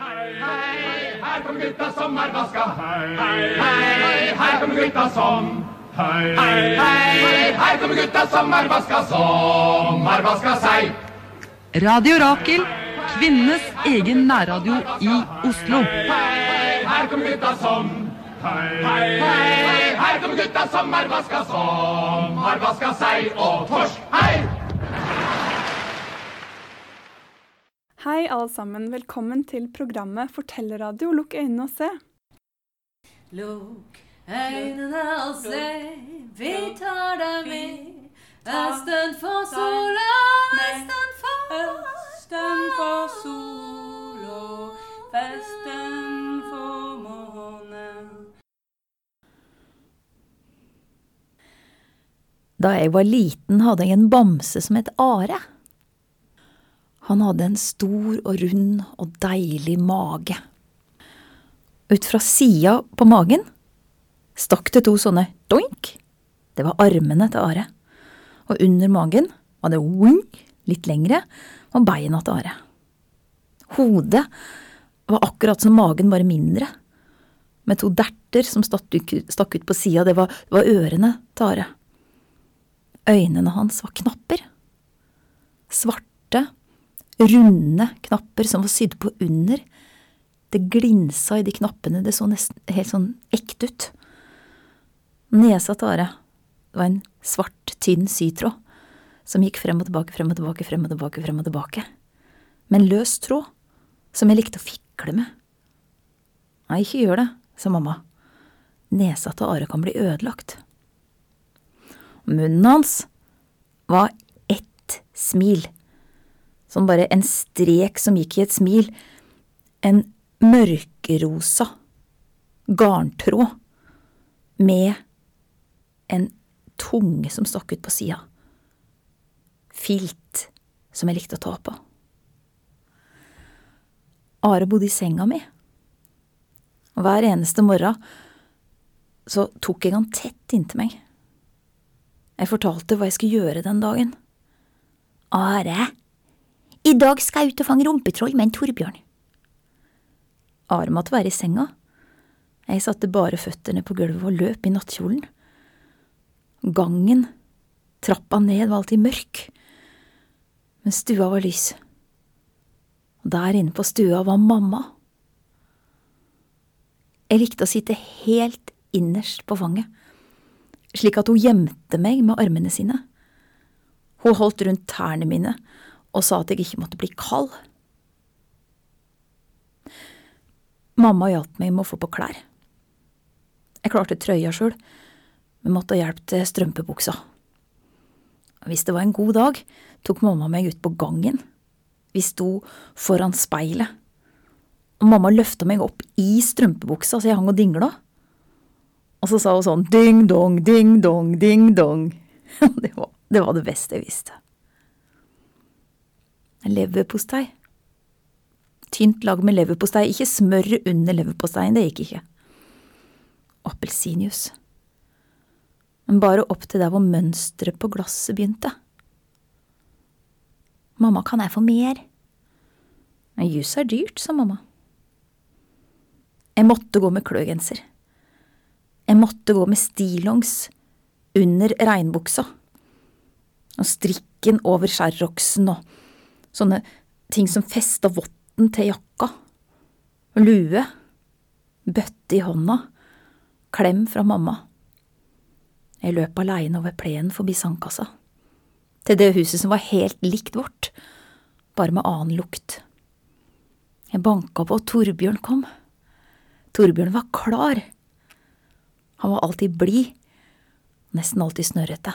Hei, her kommer gutta som er vaska. Hei, hei, her kommer gutta som Hei, hei, her kommer gutta som er vaska, som har vaska seg. Radio Rakel, kvinnenes egen nærradio i Oslo. Hei, her kommer gutta som Hei, hei, her kommer gutta som er vaska, som har vaska seg og torsk. Hei! Alle sammen. Velkommen til programmet Fortellerradio. Lukk øynene og se. Lukk øynene og se, vi tar deg med. Østen for sola, vesten for Østen for sola, vesten for månen. Da jeg var liten, hadde jeg en bamse som het Are. Han hadde en stor og rund og deilig mage. Ut fra sida på magen stakk det to sånne doink. Det var armene til Are. Og under magen var det wing, litt lengre, og beina til Are. Hodet var akkurat som magen, bare mindre. Med to derter som stakk ut på sida, det var, det var ørene til Are. Øynene hans var knapper. Svarte, runde knapper som var sydd på under. Det glinsa i de knappene, det så nesten helt sånn ekte ut. Nesa til Are var en svart, tynn sytråd som gikk frem og tilbake, frem og tilbake, frem og tilbake, frem og tilbake. Med en løs tråd som jeg likte å fikle med. Nei, ikke gjør det, sa mamma. Nesa til Are kan bli ødelagt. Munnen hans var ett smil, som bare en strek som gikk i et smil, en mørkerosa garntråd med en tunge som stakk ut på sida. Filt som jeg likte å ta på. Are bodde i senga mi. Og hver eneste morgen så tok jeg han tett inntil meg. Jeg fortalte hva jeg skulle gjøre den dagen. Are, i dag skal jeg ut og fange rumpetroll med en Torbjørn. Are måtte være i senga. Jeg satte bare føttene på gulvet og løp i nattkjolen. Gangen, trappa ned, var alltid mørk, men stua var lys. Og der inne på stua var mamma. Jeg likte å sitte helt innerst på fanget slik at hun gjemte meg med armene sine. Hun holdt rundt tærne mine og sa at jeg ikke måtte bli kald. Mamma hjalp meg med å få på klær. Jeg klarte trøya sjøl, men måtte ha hjelp til strømpebuksa. Hvis det var en god dag, tok mamma meg ut på gangen. Vi sto foran speilet, og mamma løfta meg opp i strømpebuksa så jeg hang og dingla. Og så sa hun sånn ding dong, ding dong, ding dong. Det det var det beste jeg visste. Leverpostei. Tynt lag med leverpostei, ikke smøret under leverposteien, det gikk ikke. Appelsinjuice. Men bare opp til der hvor mønsteret på glasset begynte. Mamma, kan jeg få mer? Men jus er dyrt, sa mamma. Jeg måtte gå med kløgenser. Jeg måtte gå med stillongs under regnbuksa. Og strikken over skjærroksen og sånne ting som festa votten til jakka. Lue. Bøtte i hånda. Klem fra mamma. Jeg løp aleine over plenen forbi sandkassa. Til det huset som var helt likt vårt, bare med annen lukt. Jeg banka på, og Torbjørn kom. Torbjørn var klar. Han var alltid blid, nesten alltid snørrete.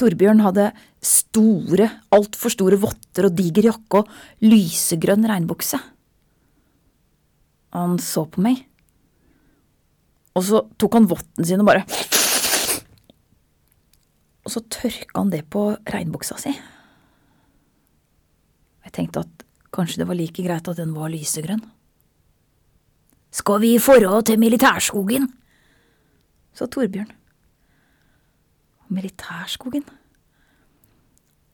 Torbjørn hadde store, altfor store votter og diger jakke og lysegrønn regnbukse. Han så på meg, og så tok han votten sin og bare Og så tørka han det på regnbuksa si. Jeg tenkte at kanskje det var like greit at den var lysegrønn. Skal vi i forhold til militærskogen? sa Torbjørn. Militærskogen?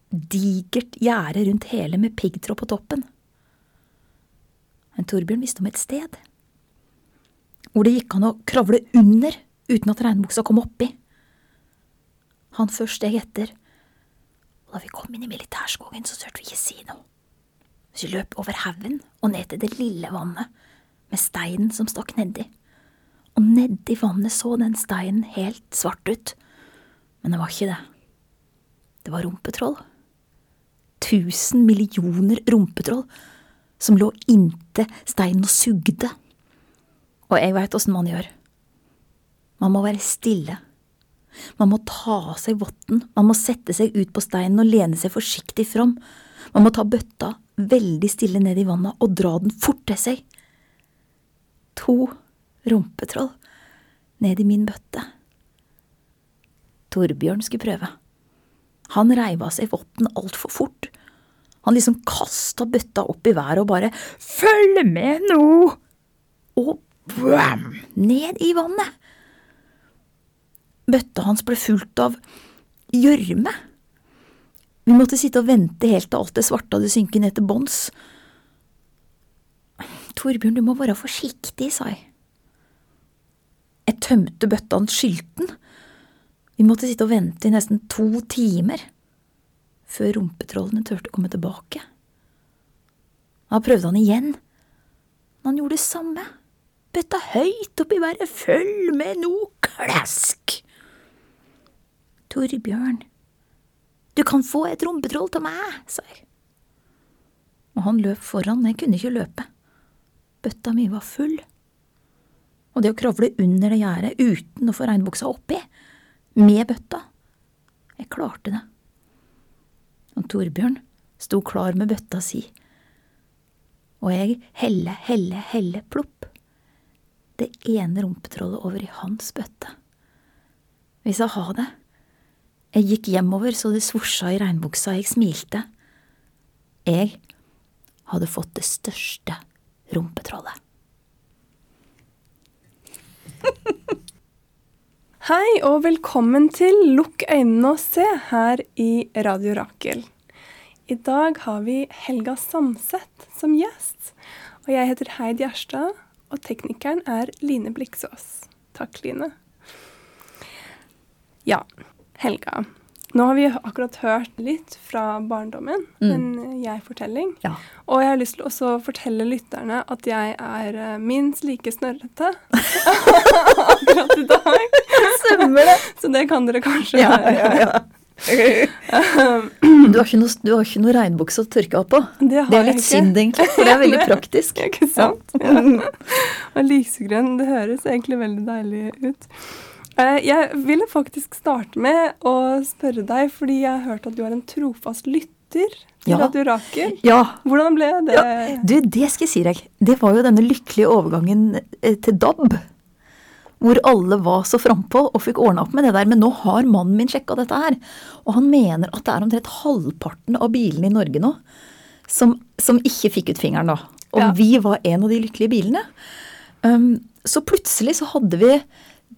Digert gjerde rundt hele med piggtråd på toppen. Men Torbjørn visste om et sted hvor det gikk an å kravle under uten at regnbuksa kom oppi. Han først steg etter, og da vi kom inn i militærskogen, så turte vi ikke si noe. Så vi løp over haugen og ned til det lille vannet med steinen som stakk nedi. Og nedi vannet så den steinen helt svart ut, men det var ikke det. Det var rumpetroll. Tusen millioner rumpetroll som lå inntil steinen og sugde. Og jeg veit åssen man gjør. Man må være stille. Man må ta av seg votten, man må sette seg ut på steinen og lene seg forsiktig fram. Man må ta bøtta veldig stille ned i vannet og dra den fort til seg. To rumpetroll ned i min bøtte. Torbjørn skulle prøve. Han reiv av seg votten altfor fort. Han liksom kasta bøtta opp i været og bare Følg med nå! Og bam! Ned i vannet. Bøtta hans ble fullt av gjørme. Vi måtte sitte og vente helt til alt det svarte hadde synket ned til bånns. Torbjørn, du må være forsiktig, sa jeg. Jeg tømte bøtta, hans skylten. Vi måtte sitte og vente i nesten to timer før rumpetrollene turte å komme tilbake. Da prøvde han igjen, men han gjorde det samme. Bøtta høyt opp i været, følg med nå, klask! Torbjørn, du kan få et rumpetroll til meg, sa jeg. Og han løp foran, men jeg kunne ikke løpe. Bøtta mi var full. Og det å kravle under det gjerdet uten å få regnbuksa oppi, med bøtta, jeg klarte det. Og Torbjørn sto klar med bøtta si, og jeg helle, helle, helle, plopp. Det ene rumpetrollet over i hans bøtte. Vi sa ha det. Jeg gikk hjemover så det svosja i regnbuksa, jeg smilte. Jeg hadde fått det største rumpetrollet. Hei og velkommen til Lukk øynene og se her i Radio Rakel. I dag har vi Helga Samset som gjest. Og jeg heter Heid Gjerstad, og teknikeren er Line Bliksås. Takk, Line. Ja, Helga. Nå har vi akkurat hørt litt fra barndommen, en jeg-fortelling. Ja. Og jeg har lyst til også å fortelle lytterne at jeg er eh, minst like snørrete akkurat i dag. Stemmer det! Så det kan dere kanskje Ja, høre. ja, ja. Du har ikke noe, har ikke noe regnbukse å tørke av på. Det Det er litt synd, egentlig, for det er veldig praktisk. Ikke sant? Ja. Og lysegrønn, det høres egentlig veldig deilig ut. Eh, Jeg ville faktisk starte med å spørre deg, fordi jeg har hørt at du er en trofast lytter til Ja. Radio Rakel. Ja, Hvordan ble det? Ja, du, det skal jeg si deg. Det var jo denne lykkelige overgangen eh, til DAB. Hvor alle var så frampå og fikk ordna opp med det der. Men nå har mannen min sjekka dette her. Og han mener at det er omtrent halvparten av bilene i Norge nå som, som ikke fikk ut fingeren, da. Og Ja. vi var en av de lykkelige bilene. Um, så plutselig så hadde vi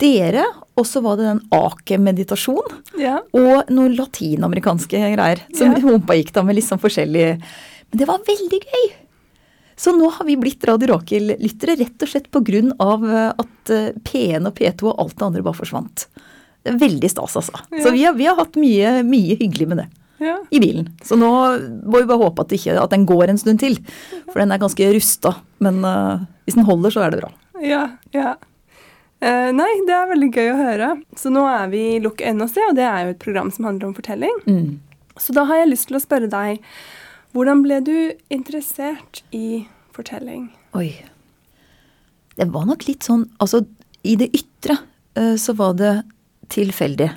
dere, og så var det den ake-meditasjon Ja. og noen latinamerikanske greier som Ja. humpa gikk da med litt sånn forskjellig Men det var veldig gøy! Så nå har vi blitt Radio Rakel-lyttere rett og slett av eh, at eh, P1 og P2 og alt det andre bare forsvant. Det er veldig stas, altså. Så vi har, vi har hatt mye, mye hyggelig med det ja. i bilen. Så nå må vi bare håpe at, ikke, at den går en stund til. For den er ganske rusta. Men uh, hvis den holder, så er det bra. Ja, ja. Eh, nei, det er veldig gøy å høre. Så nå er vi i Lukk øynene og se, og det er jo et program som handler om fortelling. Mm. Så da har jeg lyst til å spørre deg, hvordan ble du interessert i fortelling? Oi. Det var nok litt sånn Altså, i det ytre uh, så var det tilfeldig.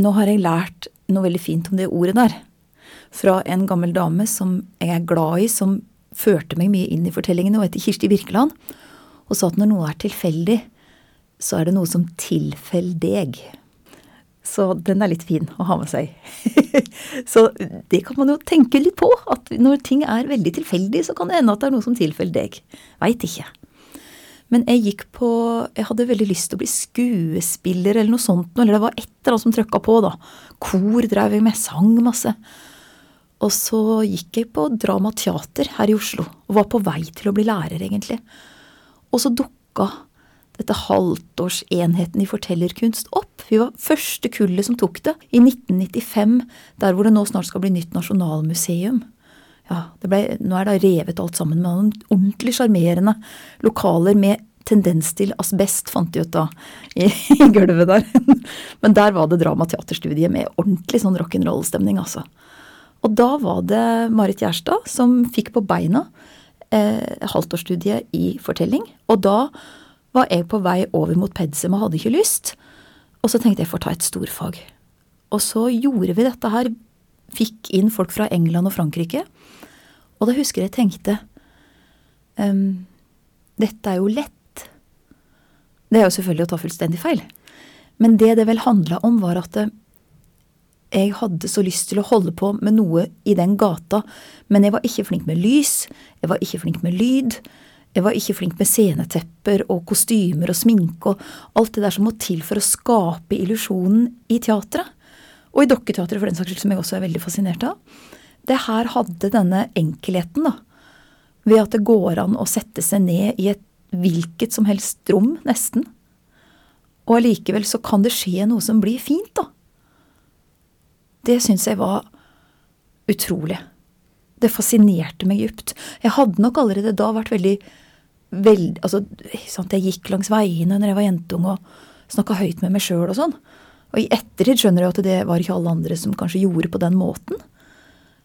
Nå har jeg lært noe veldig fint om det ordet der. Fra en gammel dame som jeg er glad i, som førte meg mye inn i fortellingene, og heter Kirsti Birkeland. Og sa at når noe er tilfeldig, så er det noe som tilfeller deg. Så den er litt fin å ha med seg. så det kan man jo tenke litt på. At når ting er veldig tilfeldig, så kan det hende at det er noe som tilfeller deg. Veit ikke. Men jeg gikk på Jeg hadde veldig lyst til å bli skuespiller eller noe sånt. Eller det var et eller annet som trøkka på, da. Kor drev jeg med, sang masse. Og så gikk jeg på dramateater her i Oslo, og var på vei til å bli lærer, egentlig. Og så dukka dette halvtårsenheten i fortellerkunst opp. Vi var første kullet som tok det, i 1995, der hvor det nå snart skal bli nytt nasjonalmuseum. Ja, ble, Nå er det revet alt sammen med noen ordentlig sjarmerende lokaler med tendens til asbest, fant de ut da, i, i gulvet der. Men der var det drama-teaterstudie med ordentlig sånn rock'n'roll-stemning, altså. Og da var det Marit Gjerstad som fikk på beina eh, halvtårsstudiet i fortelling. Og da var jeg på vei over mot pensum og hadde ikke lyst. Og så tenkte jeg får ta et storfag. Og så gjorde vi dette her. Fikk inn folk fra England og Frankrike. Og da husker jeg tenkte um, Dette er jo lett. Det er jo selvfølgelig å ta fullstendig feil. Men det det vel handla om, var at jeg hadde så lyst til å holde på med noe i den gata, men jeg var ikke flink med lys, jeg var ikke flink med lyd, jeg var ikke flink med scenetepper og kostymer og sminke og alt det der som må til for å skape illusjonen i teatret. Og i dokketeatret, for den saks skyld, som jeg også er veldig fascinert av. Det her hadde denne enkelheten, da. Ved at det går an å sette seg ned i et hvilket som helst rom, nesten. Og allikevel så kan det skje noe som blir fint, da. Det syns jeg var utrolig. Det fascinerte meg dypt. Jeg hadde nok allerede da vært veldig, veldig altså, sant, Jeg gikk langs veiene når jeg var jentung og snakka høyt med meg sjøl og sånn. Og i ettertid skjønner jeg at det var ikke alle andre som kanskje gjorde på den måten.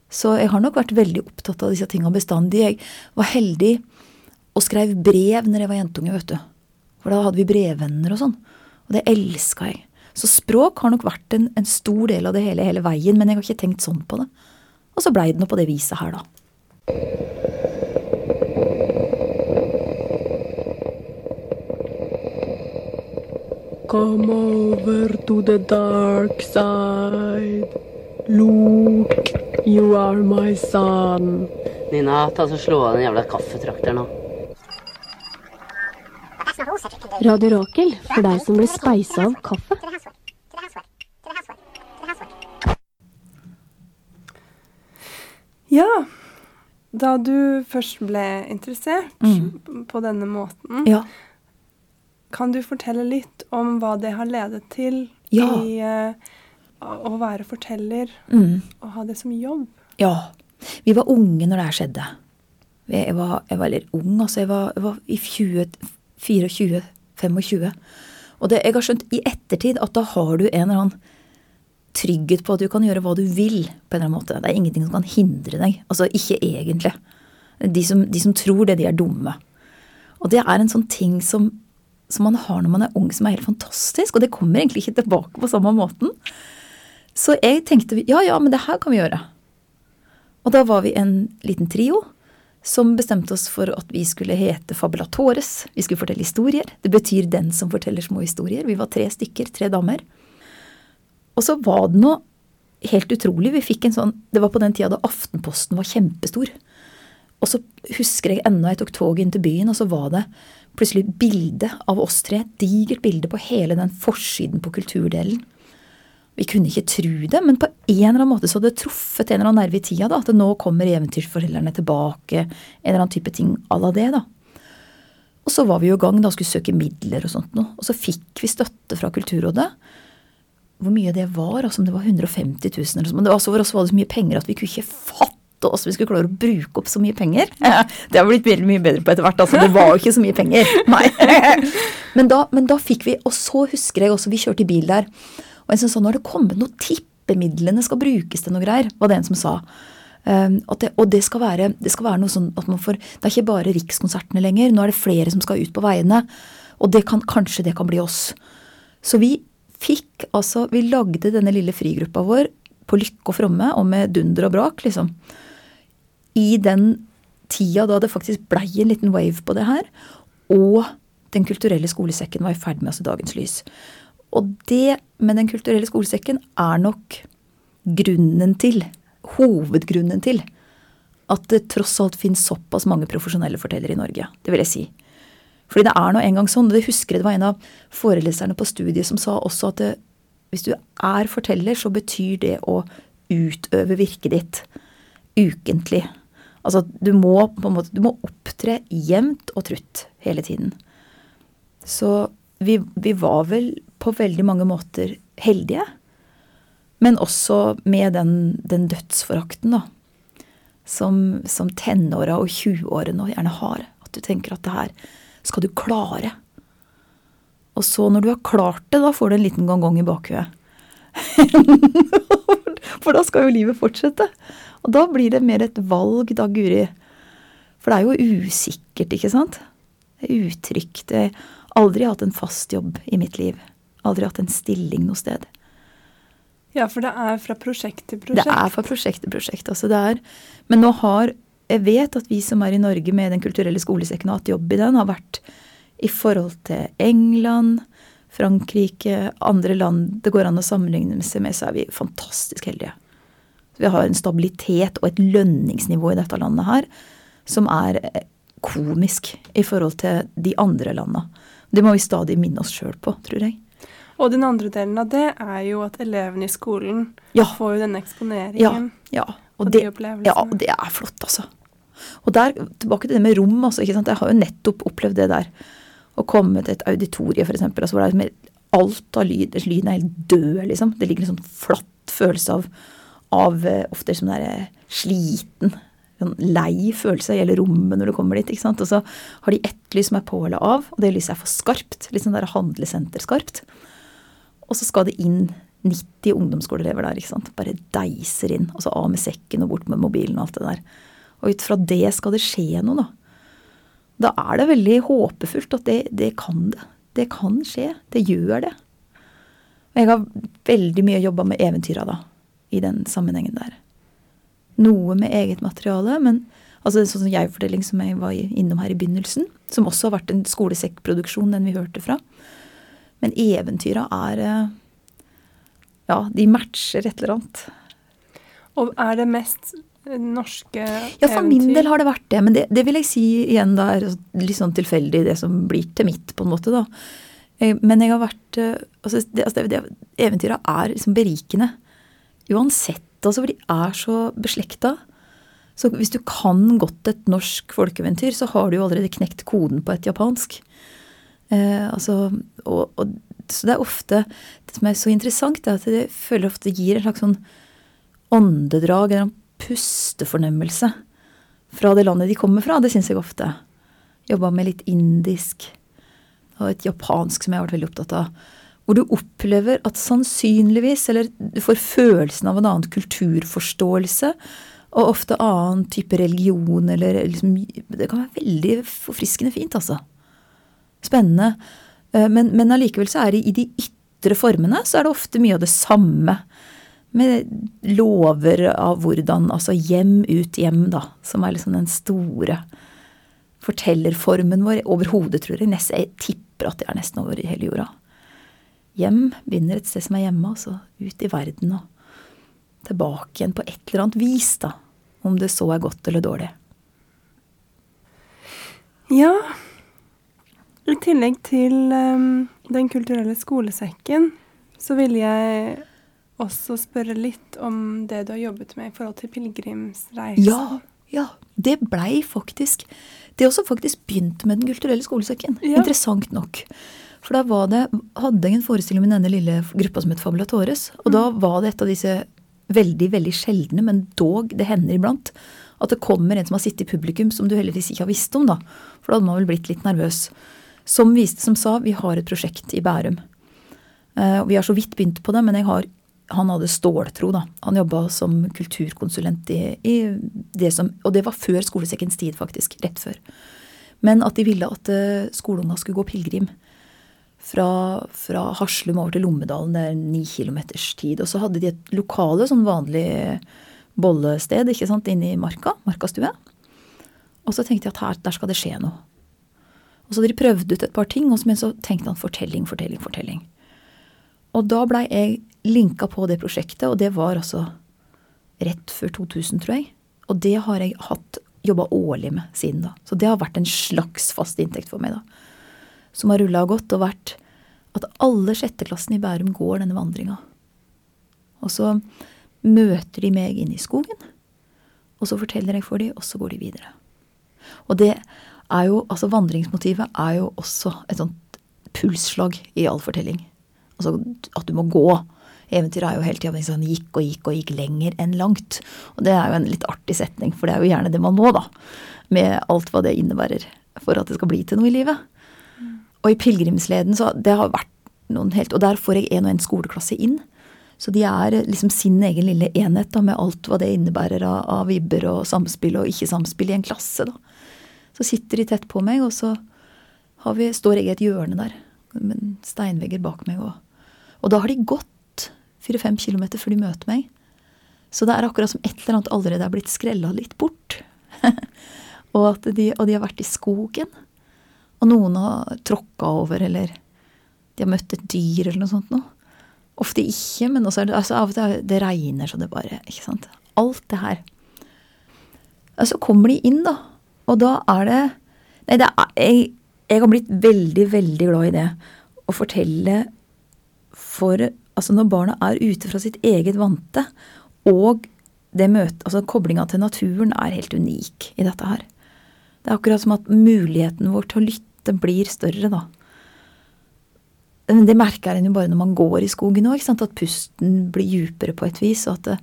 Så jeg har nok vært veldig opptatt av disse tinga bestandig. Jeg var heldig og skrev brev når jeg var jentunge, vet du. For da hadde vi brevvenner og sånn. Og det elska jeg. Så språk har nok vært en, en, stor del av det hele hele veien, men jeg har ikke tenkt sånn på det. Og så blei det nå på det viset her, da. Come over to the dark side. Luke, you are my son. Nina, ta så slå av den jævla kaffetrakteren nå. Radio Rakel, for deg som ble speisa av kaffe. Ja, da du først ble interessert Mm. på denne måten, Ja. kan du fortelle litt om hva det har ledet til Ja. i uh, å være forteller Mm. og ha det som jobb? Ja. Vi var unge når det her skjedde. Jeg var, jeg var litt ung, altså. Jeg var, jeg var i 20, 24-25. Og det, jeg har skjønt i ettertid at da har du en eller annen trygghet på at du kan gjøre hva du vil. på en eller annen måte. Det er ingenting som kan hindre deg. Altså ikke egentlig. De som, de som tror det, de er dumme. Og det er en sånn ting som, som man har når man er ung, som er helt fantastisk. Og det kommer egentlig ikke tilbake på samme måten. Så jeg tenkte ja, ja, men det her kan vi gjøre. Og da var vi en liten trio som bestemte oss for at vi skulle hete Fabulatores. Vi skulle fortelle historier. Det betyr den som forteller små historier. Vi var tre stykker, tre damer. Og så var det noe helt utrolig. Vi fikk en sånn Det var på den tida da Aftenposten var kjempestor. Og så husker jeg ennå jeg tok toget inn til byen, og så var det plutselig bilde av oss tre. Digert bilde på hele den forsiden på kulturdelen. Vi kunne ikke tro det, men på en eller annen måte så hadde det truffet en eller annen nerve i tida. da, At nå kommer eventyrfortellerne tilbake. En eller annen type ting à la det. da. Og så var vi jo i gang da, skulle søke midler og sånt noe. Og så fikk vi støtte fra Kulturrådet. Hvor mye det var, altså om det var 150 000 eller sånt, Men det var, så for oss var det så mye penger at vi kunne ikke fatte oss vi skulle klare å bruke opp så mye penger. Det har blitt veldig mye bedre på etter hvert. altså Det var jo ikke så mye penger. Nei. Men da, men da fikk vi Og så husker jeg også, vi kjørte i bil der. Og en som sa nå har det kommet noe tippemidlene skal brukes til noe greier, var det en som sa. Um, det, og det skal, være, det skal være noe sånn at man får Det er ikke bare Rikskonsertene lenger. Nå er det flere som skal ut på veiene. Og det kan, kanskje det kan bli oss. Så vi fikk altså Vi lagde denne lille frigruppa vår på lykke og fromme og med dunder og brak, liksom. I den tida da det faktisk blei en liten wave på det her. Og Den kulturelle skolesekken var i ferd med å se dagens lys. Og det med Den kulturelle skolesekken er nok grunnen til, hovedgrunnen til, at det tross alt finnes såpass mange profesjonelle fortellere i Norge. Det vil jeg si. Fordi det er nå engang sånn, og det husker jeg det var en av foreleserne på studiet som sa også at det, hvis du er forteller, så betyr det å utøve virket ditt. ukentlig. Altså du må måte du må opptre jevnt og trutt hele tiden. Så vi, vi var vel på veldig mange måter heldige. Men også med den, den dødsforakten, da. Som, som tenåra og 20-årene gjerne har. At du tenker at det her skal du klare. Og så når du har klart det, da får du en liten gongong i bakhuet. For da skal jo livet fortsette. Og da blir det mer et valg, da, Guri. For det er jo usikkert, ikke sant? Det er utrygt. det har aldri hatt en fast jobb i mitt liv. Aldri hatt en stilling noe sted. Ja, for det er fra prosjekt til prosjekt. Det er fra prosjekt til prosjekt. Altså det er, men nå har Jeg vet at vi som er i Norge med Den kulturelle skolesekken og hatt jobb i den, har vært i forhold til England, Frankrike, andre land det går an å sammenligne seg med, så er vi fantastisk heldige. Vi har en stabilitet og et lønningsnivå i dette landet her som er eh, komisk i forhold til de andre landa. Det må vi stadig minne oss sjøl på, tror jeg. Og den andre delen av det er jo at elevene i skolen Ja. får jo denne eksponeringen. Ja, Og og det, de ja, og det er flott, altså. Og der, tilbake til det med rom, altså. ikke sant? Jeg har jo nettopp opplevd det der. Å komme til et auditorium, eksempel, altså, hvor det er med alt av lyd Lyden er helt død, liksom. Det ligger en sånn flatt følelse av, av eh, ofte som det er eh, sliten. Sånn lei følelse i hele rommet når du kommer dit. ikke sant? Og så har de ett lys som er på eller av, og det lyset er for skarpt. Litt sånn der handlesenterskarpt. Og så skal det inn 90 ungdomsskoleelever der. ikke sant? Bare deiser inn. Og så av med sekken og bort med mobilen og alt det der. Og ut fra det skal det skje noe, da. Da er det veldig håpefullt at det, det kan det. Det kan skje. Det gjør det. Og jeg har veldig mye jobba med eventyra, da. I den sammenhengen der. Noe med eget materiale, men altså sånn som jeg-fortelling som jeg var innom her i begynnelsen, som også har vært en skolesekkproduksjon, den vi hørte fra. Men eventyra er eh, Ja, de matcher et eller annet. Og er det mest norske eventyr? Ja, for min del har det vært det. Men det, det vil jeg si igjen da er litt sånn tilfeldig, det som blir til mitt, på en måte, da. Eh, Men jeg har vært eh, altså, det, altså, det, Eventyra er liksom berikende. Uansett, altså, for de er så beslekta. Så hvis du kan godt et norsk folkeeventyr, så har du jo allerede knekt koden på et japansk. Eh, altså, og, og, så det er ofte Det som er så interessant, er at det føler ofte gir en slags sånn åndedrag, en pustefornemmelse fra det landet de kommer fra. Det syns jeg ofte. Jobba med litt indisk og et japansk som jeg har vært veldig opptatt av. Hvor du opplever at sannsynligvis, eller du får følelsen av en annen kulturforståelse, og ofte annen type religion, eller liksom Det kan være veldig forfriskende fint, altså. Spennende. Eh, Men, men allikevel så er det i de ytre formene så er det ofte mye av det samme. Med lover av hvordan Altså hjem ut hjem, da. Som er liksom den store fortellerformen vår over hodet, tror jeg. Jeg tipper at det er nesten over hele jorda. Hjem begynner et sted som er hjemme, og så ut i verden og tilbake igjen på et eller annet vis, da. Om det så er godt eller dårlig. Ja. I tillegg til um, Den kulturelle skolesekken, så ville jeg også spørre litt om det du har jobbet med i forhold til pilegrimsreisen. Ja, ja. Det blei faktisk Det også faktisk begynte med Den kulturelle skolesekken. Ja. Interessant nok. For da var det, hadde jeg en forestilling med denne lille gruppa som het Fabulatores. Og da var det et av disse veldig, veldig sjeldne, men dog, det hender iblant, at det kommer en som har sittet i publikum som du heldigvis ikke har visst om, da. For da hadde man vel blitt litt nervøs. Som viste, som sa, vi har et prosjekt i Bærum. Uh, vi har så vidt begynt på det, men har han hadde ståltro, da. Han jobba som kulturkonsulent i, i det som Og det var før skolesekkens tid, faktisk. Rett før. Men at de ville at uh, skoleunga skulle gå pilegrim. Fra, fra Haslum over til Lommedalen, det er ni kilometers tid. Og så hadde de et lokale, sånn vanlig bollested ikke sant, inne i marka. Markastue. Og så tenkte jeg at her, der skal det skje noe. Og så hadde de prøvd ut et par ting, og så tenkte han fortelling, fortelling, fortelling. Og da blei jeg linka på det prosjektet, og det var altså rett før 2000, tror jeg. Og det har jeg hatt jobba årlig med siden da. Så det har vært en slags fast inntekt for meg, da. Som har rulla og gått, og vært at alle sjetteklassene i Bærum går denne vandringa. Og så møter de meg inne i skogen. Og så forteller jeg for dem, og så går de videre. Og det er jo, altså vandringsmotivet er jo også et sånt pulsslag i all fortelling. Altså at du må gå. Eventyret er jo hele tida sånn gikk og gikk og gikk lenger enn langt. Og det er jo en litt artig setning, for det er jo gjerne det man må, da. Med alt hva det innebærer for at det skal bli til noe i livet. Og i pilegrimsleden så det har vært noen helt Og der får jeg en og en skoleklasse inn. Så de er liksom sin egen lille enhet da, med alt hva det innebærer av, av vibber og samspill og ikke-samspill i en klasse. da. Så sitter de tett på meg, og så vi, står jeg i et hjørne der med steinvegger bak meg. Og, og da har de gått fire-fem kilometer før de møter meg. Så det er akkurat som et eller annet allerede er blitt skrella litt bort. og, de, og de har vært i skogen. Og noen har tråkka over, eller de har møtt et dyr eller noe sånt noe. Ofte ikke, men også, altså av og til det regner så det bare Ikke sant. Alt det her. Og så kommer de inn, da. Og da er det Nei, det er, jeg, jeg har blitt veldig, veldig glad i det. Å fortelle for Altså når barna er ute fra sitt eget vante, og det møtet Altså koblinga til naturen er helt unik i dette her. Det er akkurat som at muligheten vår til å lytte blir større, da. Men det merker en jo bare når man går i skogen òg, at pusten blir djupere på et vis, og at, det,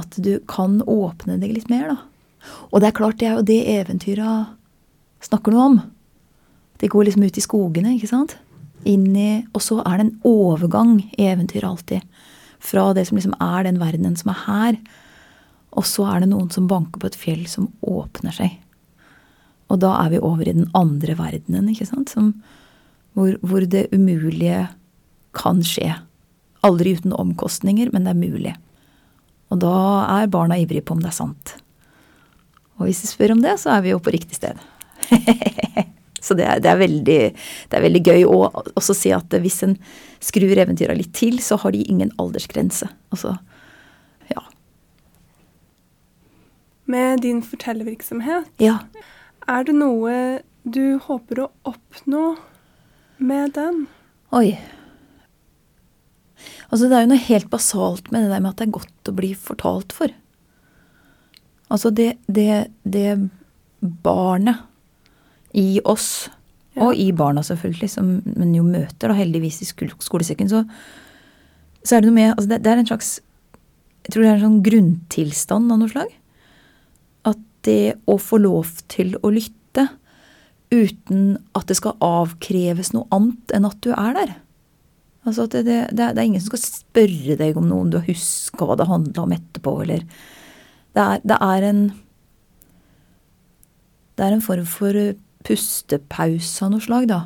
at, du kan åpne deg litt mer, da. Og det er klart, det er jo det eventyra snakker noe om. De går liksom ut i skogene, ikke sant? Inn i Og så er det en overgang i eventyret alltid. Fra det som liksom er den verdenen som er her, og så er det noen som banker på et fjell som åpner seg. Og da er vi over i den andre verdenen, ikke sant? Som, hvor, hvor, det umulige kan skje. Aldri uten omkostninger, men det er mulig. Og da er barna ivrige på om det er sant. Og hvis de spør om det, så er vi jo på riktig sted. så det er, det, er veldig, det er, veldig, gøy å også si at hvis en skrur eventyra litt til, så har de ingen aldersgrense. Altså, ja. Med din fortellervirksomhet, ja. Er det noe du håper å oppnå med den? Oi. Altså, det er jo noe helt basalt med det der med at det er godt å bli fortalt for. Altså, det, det, det barnet i oss, ja. og i barna selvfølgelig, som man jo møter da heldigvis i skolesekken, så, så er det noe med altså det, det er en slags Jeg tror det er en sånn grunntilstand av noe slag det å få lov til å lytte uten at det skal avkreves noe annet enn at du er der. Altså det, det, det, er, ingen som skal spørre deg om noe, om du har huska hva det handla om etterpå, eller det er, det er, en Det er en form for pustepause av noe slag, da.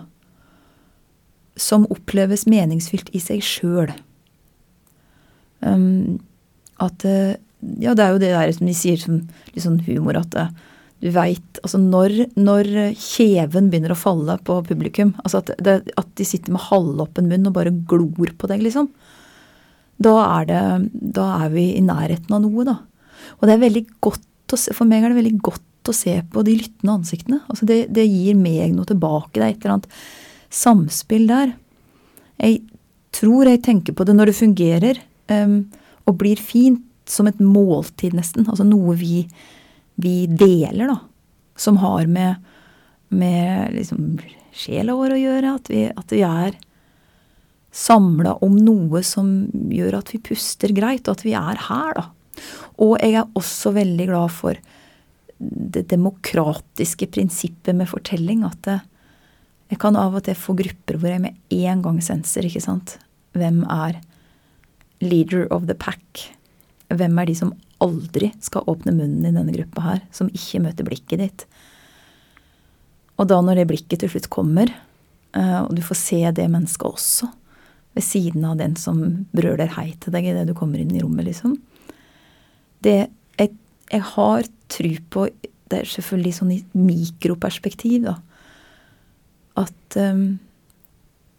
Som oppleves meningsfylt i seg sjøl. Um, at ja, det er jo det der som de sier som litt sånn humor, at eh, du veit Altså når, når, kjeven begynner å falle på publikum, altså at, det, at de sitter med halvåpen munn og bare glor på deg, liksom. Da er, det, da er vi i nærheten av noe, da. Og det er veldig godt å se, for meg er det veldig godt å se på de lyttende ansiktene. Altså det, det gir meg noe tilbake. Det er et eller annet samspill der. Jeg tror jeg tenker på det når det fungerer um, og blir fint som et måltid, nesten. Altså noe vi, vi deler, da. Som har med, med liksom sjela vår å gjøre. At vi, at vi er samla om noe som gjør at vi puster greit, og at vi er her, da. Og jeg er også veldig glad for det demokratiske prinsippet med fortelling. At det, jeg kan av og til få grupper hvor jeg med en gang senser, ikke sant. Hvem er leader of the pack? Hvem er de som aldri skal åpne munnen i denne gruppa her, som ikke møter blikket ditt? Og da når det blikket til slutt kommer, eh, og du får se det mennesket også, ved siden av den som brøler hei til deg idet du kommer inn i rommet, liksom Det jeg, jeg har tru på Det er selvfølgelig sånn i mikroperspektiv, da. At, um,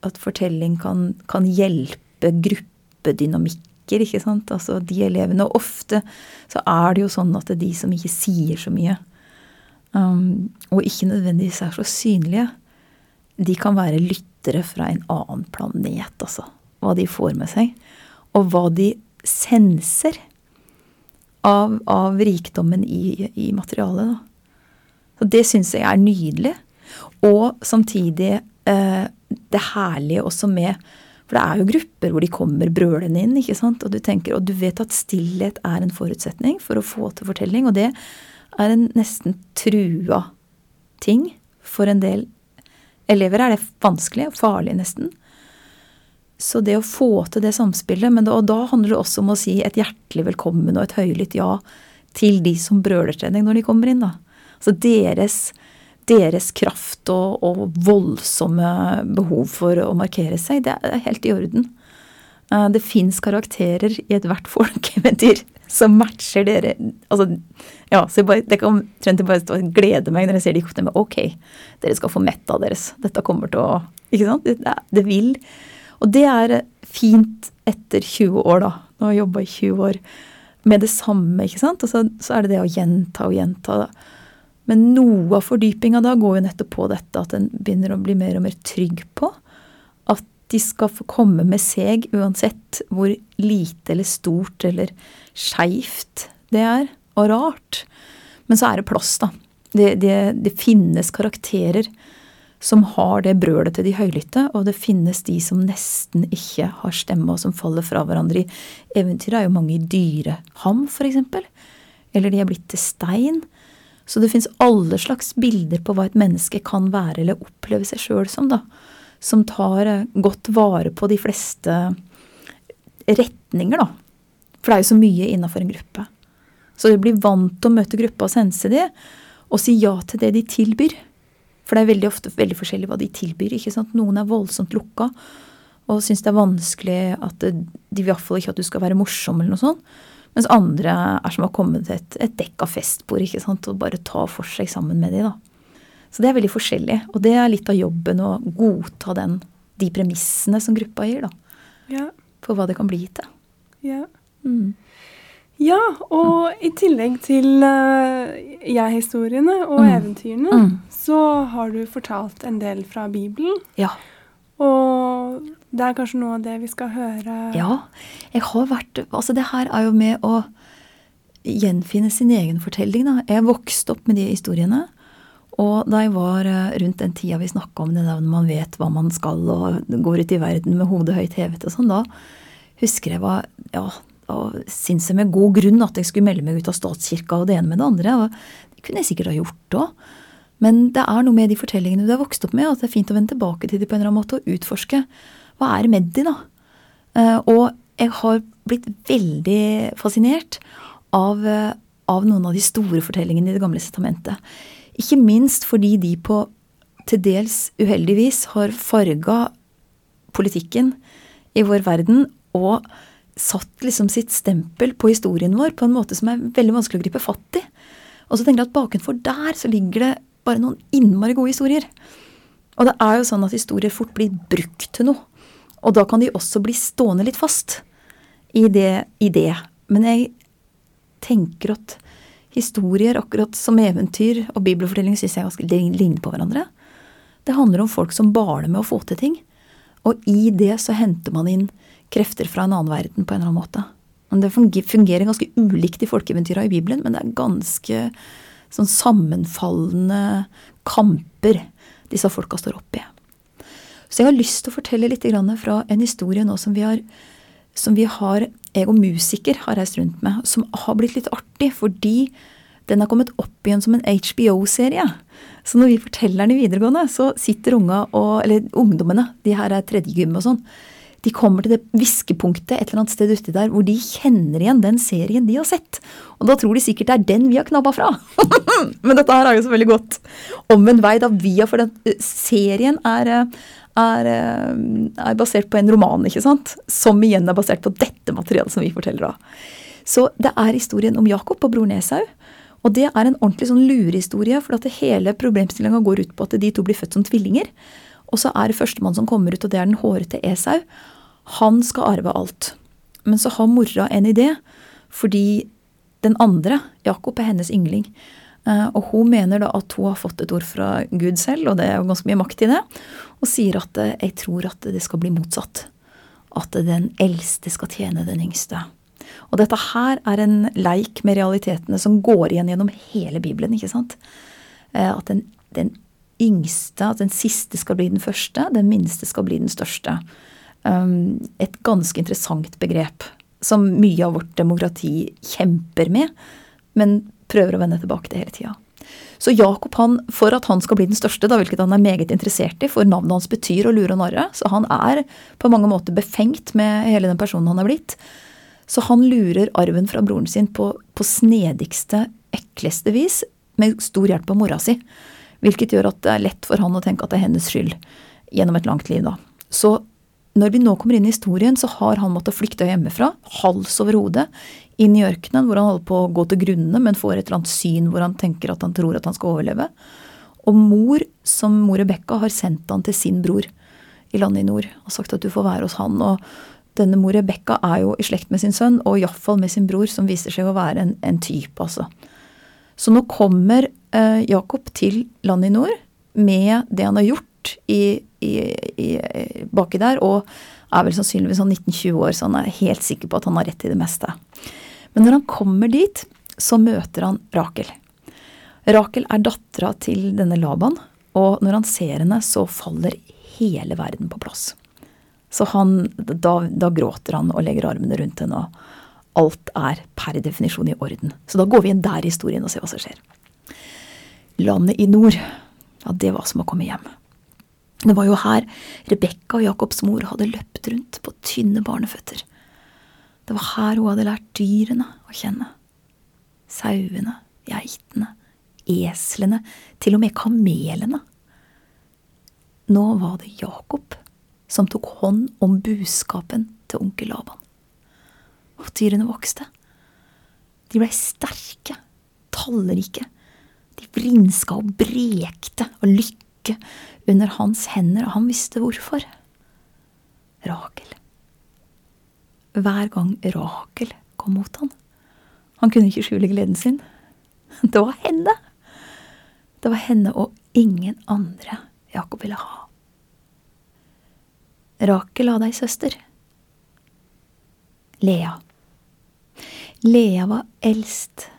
at fortelling kan, kan hjelpe gruppedynamikk tenker, ikke sant. Altså de elevene. Og ofte så er det jo sånn at det er de som ikke sier så mye, um, og ikke nødvendigvis er så synlige, de kan være lyttere fra en annen planet, altså. Hva de får med seg. Og hva de senser av, av rikdommen i, i materialet. Da. Så det syns jeg er nydelig. Og samtidig eh, det herlige også med For det er jo grupper hvor de kommer brølende inn, ikke sant? Og du tenker, og du vet at stillhet er en forutsetning for å få til fortelling. Og det er en nesten trua ting. For en del elever er det vanskelig og farlig, nesten. Så det å få til det samspillet men da, Og da handler det også om å si et hjertelig velkommen og et høylytt ja til de som brøler trening når de kommer inn. da. Så deres deres kraft og, og, voldsomme behov for å markere seg, det er helt i orden. Eh, det fins karakterer i ethvert folkeeventyr som matcher dere altså, ja, så jeg, bare, Det kan omtrent bare glede meg når jeg ser de kortene. Ok, dere skal få metta deres. Dette kommer til å Ikke sant? Det, det vil. Og det er fint etter 20 år, da. Nå har jeg jobba i 20 år med det samme, ikke sant. Og så, så, er det det å gjenta og gjenta. Da. Men noe av fordypinga da går jo nettopp på dette at en begynner å bli mer og mer trygg på at de skal få komme med seg uansett hvor lite eller stort eller skeivt det er, og rart. Men så er det plass, da. Det, det, det, finnes karakterer som har det brølet til de høylytte, og det finnes de som nesten ikke har stemme, og som faller fra hverandre. I eventyret er jo mange i dyreham, f.eks. Eller de er blitt til stein. Så det fins alle slags bilder på hva et menneske kan være eller oppleve seg sjøl som, da. Som tar eh, godt vare på de fleste retninger, da. For det er jo så mye innafor en gruppe. Så de blir vant til å møte gruppa og sense de, og si ja til det de tilbyr. For det er veldig ofte veldig forskjellig hva de tilbyr. ikke sant? Noen er voldsomt lukka og syns det er vanskelig at de i hvert fall ikke at du skal være morsom eller noe sånt. Mens andre er som å komme til et, et av festbord ikke sant? og bare ta for seg sammen med de. da. Så det er veldig forskjellig. Og det er litt av jobben å godta den, de premissene som gruppa gir. da. Ja. For hva det kan bli til. Ja. Mm. Ja, og mm. i tillegg til uh, jeg-historiene og mm. eventyrene, mm. så har du fortalt en del fra Bibelen. Ja. Og det er kanskje noe av det vi skal høre Ja. Jeg har vært Altså, det her er jo med å gjenfinne sin egen fortelling, da. Jeg vokste opp med de historiene. Og da jeg var eh, rundt den tida vi snakka om det der når man vet hva man skal og går ut i verden med hodet høyt hevet og sånn, da husker jeg var ja, og syntes jeg med god grunn at jeg skulle melde meg ut av statskirka og det ene med det andre. og Det kunne jeg sikkert ha gjort òg. Men det er noe med de fortellingene du har vokst opp med, at det er fint å vende tilbake til dem på en eller annen måte og utforske. Hva er det med de, da? Eh, og jeg har blitt veldig fascinert av, eh, av noen av de store fortellingene i Det gamle testamentet. Ikke minst fordi de på til dels uheldigvis har farga politikken i vår verden og satt liksom sitt stempel på historien vår på en måte som er veldig vanskelig å gripe fatt i. Og så tenker jeg at bakenfor der så ligger det bare noen innmari gode historier. Og det er jo sånn at historier fort blir brukt til noe. Og da kan de også bli stående litt fast i det. I det. Men jeg tenker at historier, akkurat som eventyr og bibelfortelling, syns jeg ganske ligner på hverandre. Det handler om folk som baler med å få til ting. Og i det så henter man inn krefter fra en annen verden på en eller annen måte. Men det fungerer ganske ulikt i folkeeventyra i Bibelen, men det er ganske sånn sammenfallende kamper disse folka står oppi. Så jeg har lyst til å fortelle litt fra en historie nå som vi har, som vi har jeg og musiker har reist rundt med, som har blitt litt artig fordi den har kommet opp igjen som en HBO-serie. Så når vi forteller den i videregående, så sitter unga og, eller ungdommene, de her er tredjegym og sånn, de kommer til det viskepunktet et eller annet sted uti der hvor de kjenner igjen den serien de har sett. Og da tror de sikkert det er den vi har knabba fra. Men dette her er jo så veldig godt omvendt vei da via For den eh, serien er, eh, er, eh, er, basert på en roman, ikke sant? Som igjen er basert på dette materialet som vi forteller av. Så det er historien om Jakob og bror Neshaug. Og det er en ordentlig sånn lurehistorie, for at hele problemstillinga går ut på at de to blir født som tvillinger. Og så er det førstemann som kommer ut, og det er den hårete Esau. Han skal arve alt. Men så har mora en idé, fordi den andre, Jakob, er hennes yngling. Eh, og hun mener da at hun har fått et ord fra Gud selv, og det er jo ganske mye makt i det, og sier at eh, jeg tror at det skal bli motsatt. At den eldste skal tjene den yngste. Og dette her er en leik med realitetene som går igjen gjennom hele Bibelen, ikke sant? Eh, At den, den yngste, at den siste skal bli den første, den minste skal bli den største. Um, et ganske interessant begrep som mye av vårt demokrati kjemper med, men prøver å vende tilbake til hele tida. Så Jakob, han, for at han skal bli den største, da, hvilket han er meget interessert i, for navnet hans betyr å lure og narre, så han er på mange måter befengt med hele den personen han er blitt. Så han lurer arven fra broren sin på, på snedigste, ekleste vis, med stor hjelp av mora si. Hvilket gjør at det er lett for han å tenke at det er hennes skyld gjennom et langt liv, da. Så når vi nå kommer inn i historien, så har han måttet flykte hjemmefra, hals over hode, inn i ørkenen hvor han holder på å gå til grunne, men får et eller annet syn hvor han tenker at han tror at han skal overleve. Og mor, som mor Rebekka, har sendt han til sin bror i landet i nord og sagt at du får være hos han. Og denne mor Rebekka er jo i slekt med sin sønn, og iallfall med sin bror, som viser seg å være en, en type, altså. Så nå kommer eh, Jakob til landet i nord med det han har gjort i, i, i, baki der, og er vel sannsynligvis sånn 19-20 år, så han er helt sikker på at han har rett i det meste. Men når han kommer dit, så møter han Rakel. Rakel er dattera til denne Laban, og når han ser henne, så faller hele verden på plass. Så han, da, da gråter han og legger armene rundt henne, og alt er per definisjon i orden. Så da går vi inn der i historien og ser hva som skjer. Landet i nord, ja, det var som å komme hjem. Det var jo her Rebekka og Jakobs mor hadde løpt rundt på tynne barneføtter. Det var her hun hadde lært dyrene å kjenne. Sauene, geitene, eslene, til og med kamelene. Nå var det Jakob som tok hånd om buskapen til onkel Laban. Og dyrene vokste. De blei sterke, tallrike. De vrinska og brekte av lykke under hans hender, og han visste hvorfor. Rakel. Hver gang Rakel kom mot han. Han kunne ikke skjule gleden sin. Det var henne. Det var henne og ingen andre Jakob ville ha. Rakel hadde ei søster. Lea. Lea var eldst.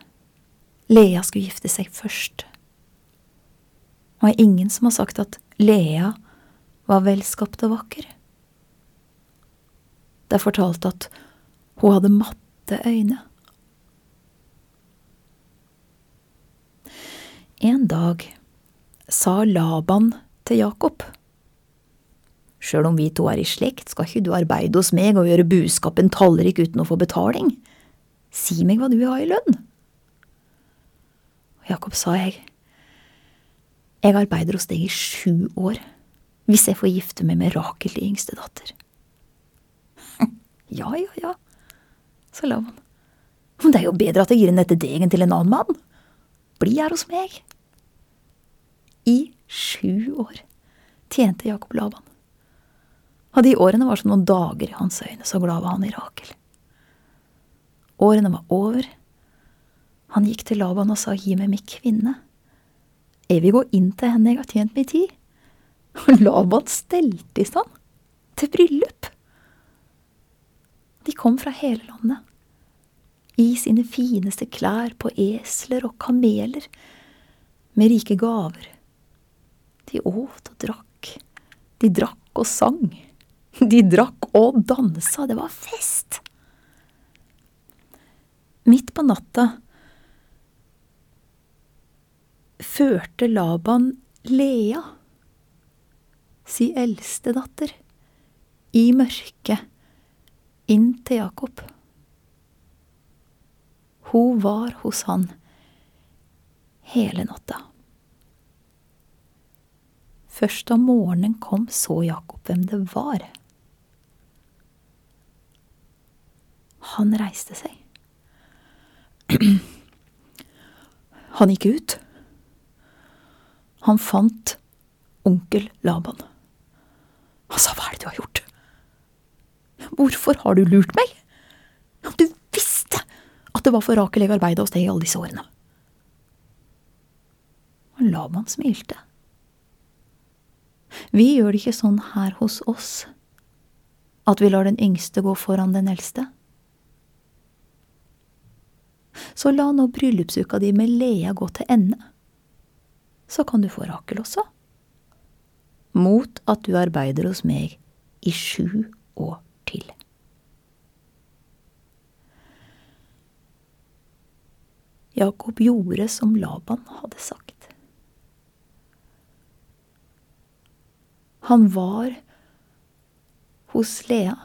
Lea skulle gifte seg først. Og er ingen som har sagt at Lea var velskapt og vakker. Det er fortalt at hun hadde matte øyne. En dag sa Laban til Jakob. Sjøl om vi to er i slekt, skal ikke du arbeide hos meg og gjøre buskapen tallrik uten å få betaling. Si meg hva du vil ha i lønn. Jakob sa jeg. Jeg arbeider hos deg i sju år, hvis jeg får gifte meg med Rakel, din yngste datter. Ja, ja, ja, sa Laban. Men det er jo bedre at jeg gir inn dette degen til en annen mann. Bli her hos meg. I sju år tjente Jakob Laban. Og de årene var som noen dager i hans øyne, så glad var han i Rakel. Årene var over. Han gikk til Laban og sa gi meg min kvinne. Jeg vil gå inn til henne jeg har tjent min tid. Og Laban stelte i stand til bryllup. De kom fra hele landet, i sine fineste klær på esler og kameler, med rike gaver. De åt og drakk, de drakk og sang, de drakk og dansa, det var fest. Midt på natta førte Laban Lea, si eldste datter, i mørket inn til Jakob. Hun var hos han hele natta. Først da morgenen kom, så Jakob hvem det var. Han reiste seg. Han gikk ut. Han fant onkel Laban. Han sa, hva er det du har gjort? Hvorfor har du lurt meg? Du visste at det var for Rakel jeg arbeida hos deg i alle disse årene. Og Laban smilte. Vi gjør det ikke sånn her hos oss, at vi lar den yngste gå foran den eldste. Så la nå bryllupsuka di med Lea gå til ende. Så kan du få Rakel også. Mot at du arbeider hos meg i sju år til. Jakob gjorde som Laban hadde sagt. Han var hos Lea.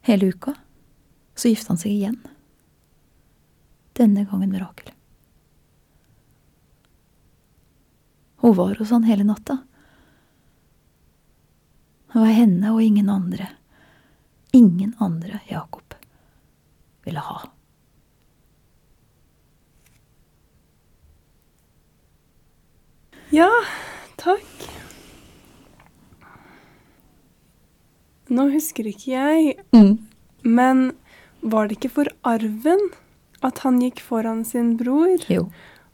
Hele uka. Så gifta han seg igjen. Denne gangen med Rakel. Hun var hos han hele natta. Det var henne og ingen andre. Ingen andre Jakob ville ha. Ja, takk. Nå husker ikke jeg, Mm. men var det ikke for arven at han gikk foran sin bror? Jo.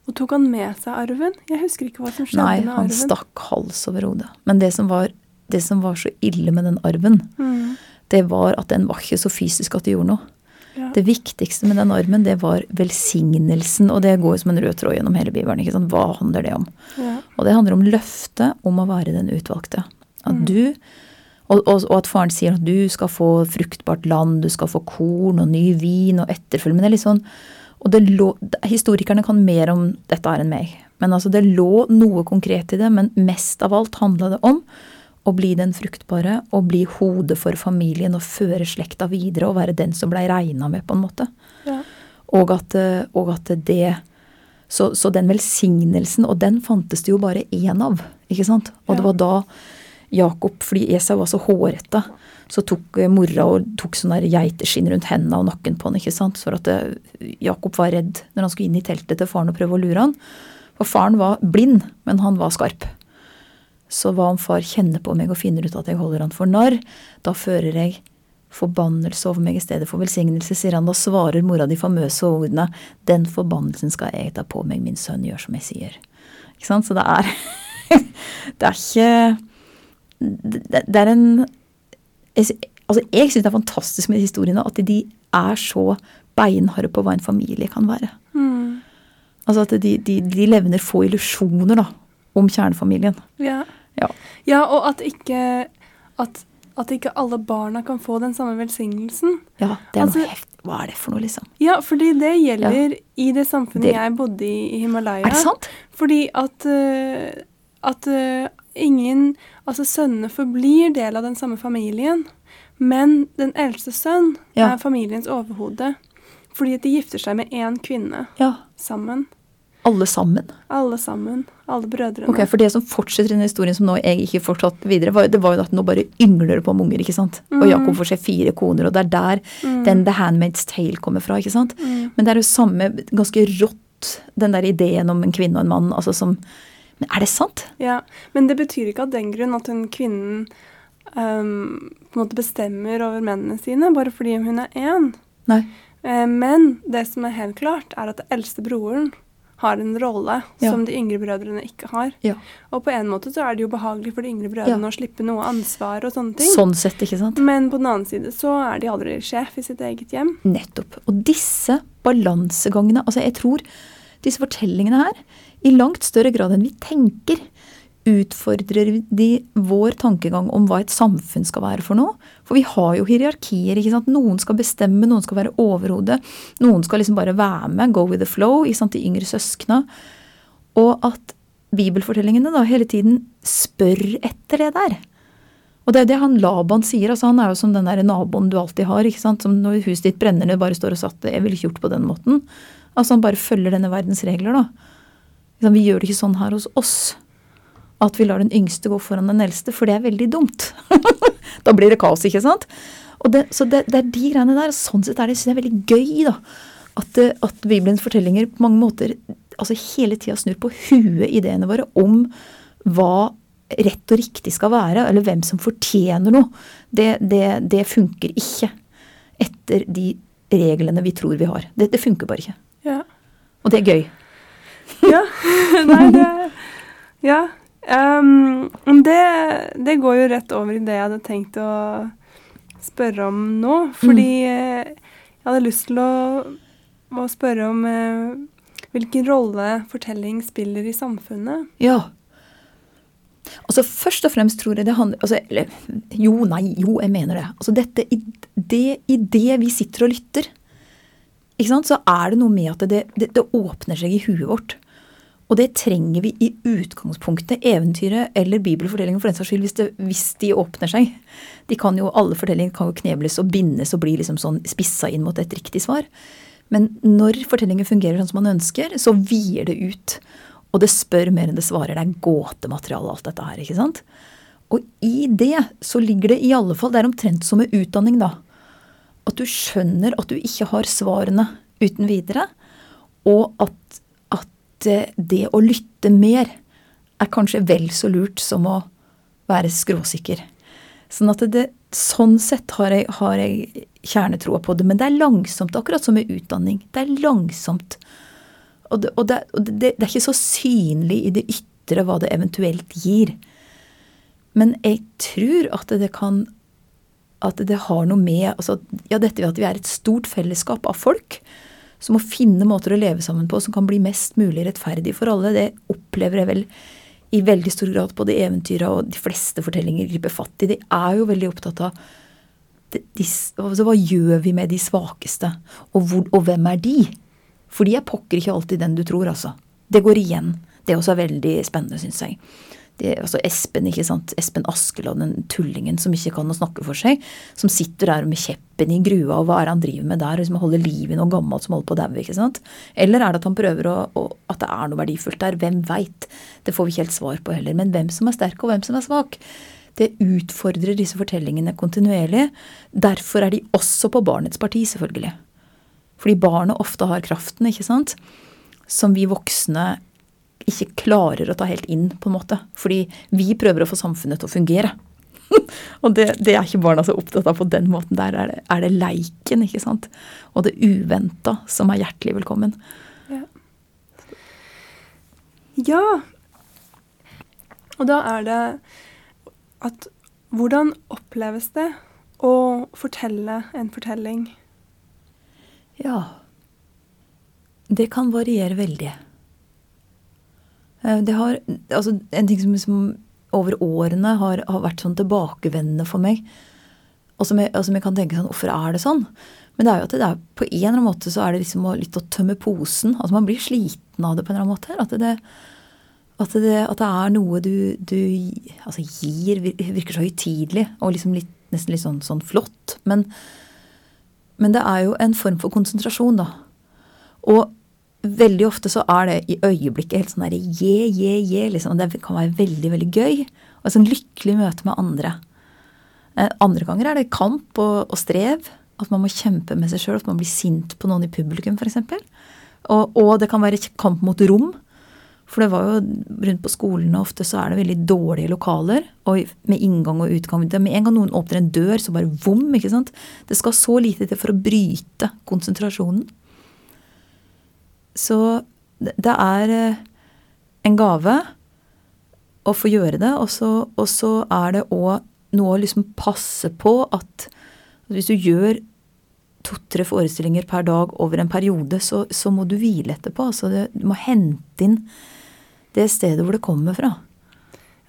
Og tok han med seg arven? Jeg husker ikke hva som skjedde Nei, med han stakk hals over hodet. Men det som, var, det som var så ille med den arven, Mm. det var at den var ikke så fysisk at det gjorde noe. Ja. Det viktigste med den armen, det var velsignelsen, og det går som en rød tråd gjennom hele Bibelen. ikke sant? Hva handler det om? Ja. Og det handler om løftet om å være den utvalgte. At Mm. du, og, og, og at faren sier at du skal få fruktbart land, du skal få korn og ny vin og etterfølge. Men det er litt sånn, og det lå, Historikerne kan mer om dette her enn meg. Men altså det lå noe konkret i det, men mest av alt handla det om å bli den fruktbare og bli hodet for familien og føre slekta videre og være den som blei regna med, på en måte. Ja. Og at, eh, og at det så, så den velsignelsen, og den fantes det jo bare én av, ikke sant? Og det var da Jakob, fordi Esau var så hårete, så tok eh, mora og tok sånn der geiteskinn rundt hendene og nakken på han, ikke sant? For at det, Jakob var redd når han skulle inn i teltet til faren og prøve å lure han. For faren var blind, men han var skarp. Så hva om far kjenner på meg og finner ut at jeg holder han for narr, da fører jeg forbannelse over meg i stedet for velsignelse, sier han. Da svarer mora de famøse ordene, den forbannelsen skal jeg ta på meg, min sønn, gjør som jeg sier. Ikke sant? Så det er Det er ikke Det, er en jeg, Altså, jeg syns det er fantastisk med historiene at de er så beinharde på hva en familie kan være. Mm. Altså at de, de, de levner få illusjoner da, om kjernefamilien. Ja. Ja. ja, og at ikke at, at ikke alle barna kan få den samme velsignelsen. Ja, det er Altså- noe heftig. Hva er det for noe, liksom? Ja, fordi det gjelder i det samfunnet Det- jeg bodde i i Himalaya. Er det sant? Fordi at, eh, at eh, ingen Altså sønnene forblir del av den samme familien. Men den eldste sønn Ja. er familiens overhode. Fordi at de gifter seg med én kvinne Ja. sammen. Alle sammen. Alle sammen. Alle brødrene. Ok, For det som fortsetter i den historien som nå jeg ikke fortsatt videre, var, det var jo at nå bare yngler det på om unger, ikke sant. Og Mhm. Jakob får seg fire koner, og det er der Mm. den The Handmaid's Tale kommer fra, ikke sant. Mm. Men det er jo samme, ganske rått, den der ideen om en kvinne og en mann, altså som Men er det sant? Ja, Men det betyr ikke av den grunn at hun kvinnen um, på en måte bestemmer over mennene sine, bare fordi hun er én. Nei. Eh, men det som er helt klart, er at eldstebroren, eldste broren har en rolle Ja. som de yngre brødrene ikke har. Ja. Og på en måte så er det jo behagelig for de yngre brødrene Ja. å slippe noe ansvar og sånne ting. Sånn sett, ikke sant? Men på den annen side så er de aldri sjef i sitt eget hjem. Nettopp. Og disse balansegangene Altså, jeg tror disse fortellingene her, i langt større grad enn vi tenker, utfordrer de vår tankegang om hva et samfunn skal være for noe. For vi har jo hierarkier. ikke sant? Noen skal bestemme, noen skal være overhode. Noen skal liksom bare være med, go with the flow, ikke sant? de yngre søskna. Og at bibelfortellingene da hele tiden spør etter det der. Og det er det han Laban sier. altså Han er jo som den der naboen du alltid har. ikke sant? Som når huset ditt brenner ned, bare står og satt Jeg ville ikke gjort på den måten. Altså Han bare følger denne verdens regler, da. Vi gjør det ikke sånn her hos oss. At vi lar den yngste gå foran den eldste, for det er veldig dumt. da blir det kaos, ikke sant? Og det, så det, det er de greiene der. og Sånn sett er det, jeg er veldig gøy, da. At, eh, at Bibelens fortellinger på mange måter altså hele tida snur på huet ideene våre om hva rett og riktig skal være, eller hvem som fortjener noe. Det, det, det funker ikke etter de reglene vi tror vi har. Det, det funker bare ikke. Ja. Og det er gøy. Ja. Nei, det Ja. Men det, det går jo rett over i det jeg hadde tenkt å spørre om nå. Fordi mm. Jeg hadde lyst til å, å spørre om eh, hvilken rolle fortelling spiller i samfunnet. Ja. Altså Først og fremst tror jeg det handler altså, eller, Jo, nei, jo, jeg mener det. Altså dette, i det, i det vi sitter og lytter, ikke sant, så er det noe med at det, det, det åpner seg i huet vårt. Og det trenger vi i utgangspunktet. Eventyret eller bibelfortellingen for den saks skyld, hvis, det, hvis de åpner seg. De kan jo, Alle fortellinger kan jo knebles og bindes og bli liksom sånn spissa inn mot et riktig svar. Men når fortellingen fungerer sånn som man ønsker, så vier det ut. Og det spør mer enn det svarer. Det er gåtemateriale, alt dette her. ikke sant? Og i det så ligger det i alle fall Det er omtrent som med utdanning, da. At du skjønner at du ikke har svarene uten videre. Og at, at eh, det å lytte mer er kanskje vel så lurt som å være skråsikker. Sånn at det, sånn sett har jeg, jeg kjernetroa på det. Men det er langsomt, akkurat som med utdanning. Det er langsomt. Og, det, og, det, og det, det, er ikke så synlig i det ytre hva det eventuelt gir. Men jeg tror at det kan At det har noe med altså, Ja, dette ved at vi er et stort fellesskap av folk som å finne måter å leve sammen på som kan bli mest mulig rettferdig for alle. Det opplever jeg vel i veldig stor grad både eventyra og de fleste fortellinger griper fatt i. De er jo veldig opptatt av de, de, altså, hva gjør vi med de svakeste, og, hvor, og hvem er de? For de er pokker ikke alltid den du tror, altså. Det går igjen. Det også er veldig spennende, syns jeg. Det, altså Espen ikke sant? Espen Askeland, den tullingen som ikke kan å snakke for seg. Som sitter der med kjeppen i grua, og hva er det han driver med der? Liksom holder liv i noe gammelt som holder på å daue. Eller er det at han prøver å, å, at det er noe verdifullt der? Hvem veit? Det får vi ikke helt svar på heller. Men hvem som er sterk, og hvem som er svak? Det utfordrer disse fortellingene kontinuerlig. Derfor er de også på barnets parti, selvfølgelig. Fordi barnet ofte har kraften, ikke sant? Som vi voksne ikke klarer å ta helt inn, på en måte. Fordi vi prøver å få samfunnet til å fungere. og det, det, er ikke barna så opptatt av på den måten. Der er det, er det leiken, ikke sant. Og det uventa som er hjertelig velkommen. Ja. ja. Og da er det at hvordan oppleves det å fortelle en fortelling? Ja. Det kan variere veldig. Eh, det har altså En ting som, som over årene har, har, vært sånn tilbakevendende for meg, og som, jeg, og som jeg kan tenke sånn Hvorfor er det sånn? Men det er jo at det er, på en eller annen måte så er det liksom litt å tømme posen. Altså man blir sliten av det på en eller annen måte. At det, at det, at det er noe du, du altså gir Virker så høytidelig og liksom litt, nesten litt sånn, sånn flott. Men, men det er jo en form for konsentrasjon, da. Og veldig ofte så er det i øyeblikket helt sånn derre je, je, je, liksom. Og det kan være veldig, veldig gøy. Og et sånn lykkelig møte med andre. Eh, andre ganger er det kamp og, og strev. At man må kjempe med seg sjøl. At man blir sint på noen i publikum, f.eks. Og, og det kan være kamp mot rom. For det var jo rundt på skolene ofte så er det veldig dårlige lokaler. Og med inngang og utgang. Med en gang noen åpner en dør, så bare vom. ikke sant? Det skal så lite til for å bryte konsentrasjonen. Så det er eh, en gave å få gjøre det, og så, og så er det òg noe å liksom passe på at hvis du gjør to-tre forestillinger per dag over en periode, så, så må du hvile etterpå. Altså det, du må hente inn det stedet hvor det kommer fra.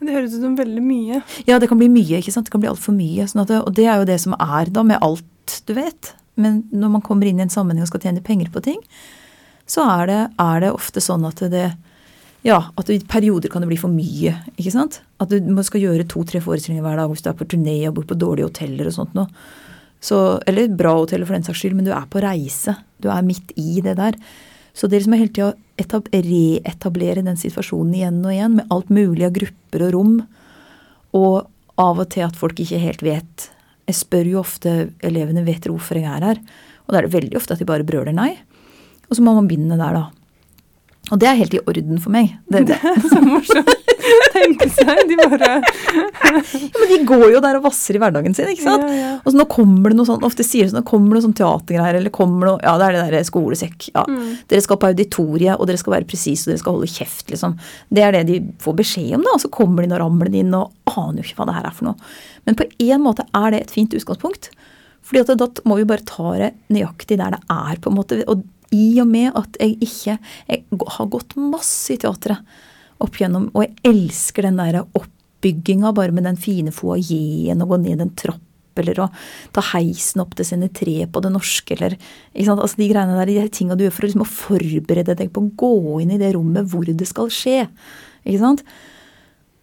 Det høres ut som veldig mye. Ja, det kan bli mye. ikke sant? Det kan bli altfor mye. Sånn det, og det er jo det som er da med alt du vet. Men når man kommer inn i en sammenheng og skal tjene penger på ting, så er det, er det ofte sånn at det ja, at i perioder kan det bli for mye. ikke sant? At du skal gjøre to-tre forestillinger hver dag hvis du er på turné og bor på dårlige hoteller og sånt noe. Så, eller bra hoteller for den saks skyld, men du er på reise. Du er midt i det der. Så det liksom er hele tida reetablere den situasjonen igjen og igjen, med alt mulig av grupper og rom. Og av og til at folk ikke helt vet. Jeg spør jo ofte elevene vet hvorfor jeg er her. Og da er det veldig ofte at de bare brøler nei. Og så må man begynne der, da. Og det er helt i orden for meg. Det, det er så morsomt. Tenke seg, de bare ja, Men de går jo der og vasser i hverdagen sin, ikke sant. Ja, ja. Og så nå kommer det noe sånn, ofte sier det sånn, nå kommer det noe sånn teatergreier, eller kommer noe Ja, det er det derre skolesekk. Ja. Mm. Dere skal på auditoriet, og dere skal være presise, og dere skal holde kjeft, liksom. Det er det de får beskjed om, da. Og så kommer de og ramler inn og aner jo ikke hva det her er for noe. Men på en måte er det et fint utgangspunkt. Fordi at da må vi bare ta det nøyaktig der det er, på en måte. Og i og med at jeg ikke Jeg har gått masse i teatret opp gjennom, og jeg elsker den der oppbygginga bare med den fine foajeen og gå ned en trapp eller å ta heisen opp til sine tre på det norske, eller? Altså De greiene der, de tinga du gjør for liksom, å forberede deg på å gå inn i det rommet hvor det skal skje. Ikke sant?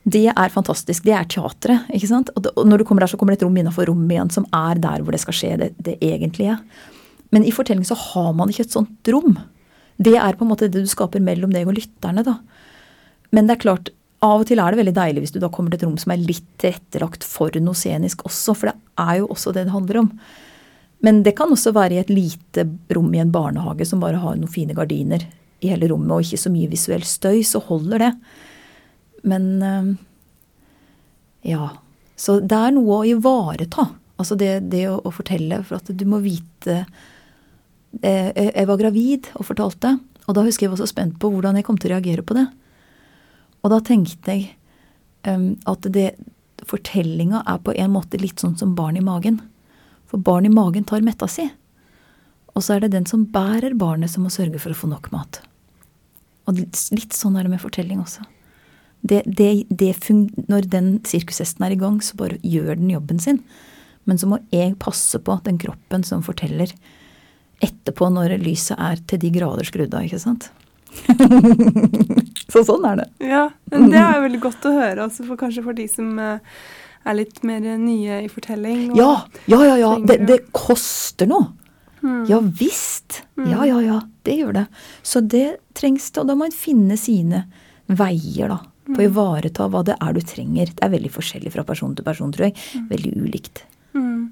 Det er fantastisk. Det er teatret. ikke sant? Og når du kommer der, så kommer det et rom innenfor rommet igjen som er der hvor det skal skje, det, det egentlige. Men i fortellingen så har man ikke et sånt rom. Det er på en måte det du skaper mellom deg og lytterne. da. Men det er klart, av og til er det veldig deilig hvis du da kommer til et rom som er litt tilrettelagt for noe scenisk også, for det er jo også det det handler om. Men det kan også være i et lite rom i en barnehage som bare har noen fine gardiner i hele rommet, og ikke så mye visuell støy, så holder det. Men øh, ja. Så det er noe å ivareta. Altså det, det å, å, fortelle, for at du må vite eh, Jeg var gravid og fortalte, og da husker jeg var så spent på hvordan jeg kom til å reagere på det. Og da tenkte jeg um, at det fortellinga er på en måte litt sånn som barn i magen. For barn i magen tar metta si. Og så er det den som bærer barnet, som må sørge for å få nok mat. Og litt sånn er det med fortelling også. Det, det, det når den sirkushesten er i gang, så bare gjør den jobben sin. Men så må jeg passe på den kroppen som forteller etterpå, når lyset er til de grader skrudd av, ikke sant. så sånn er det. Ja, men det er jo veldig godt å høre, også for, kanskje for de som uh, er litt mer nye i fortelling. ja, ja, ja. ja. Det, det, koster noe. Mm. Ja visst. Ja, ja, ja. Det gjør det. Så det trengs det, og da må en finne sine veier, da. På å mm. ivareta hva det er du trenger. Det er veldig forskjellig fra person til person, tror jeg. Mm. Veldig ulikt. Mm.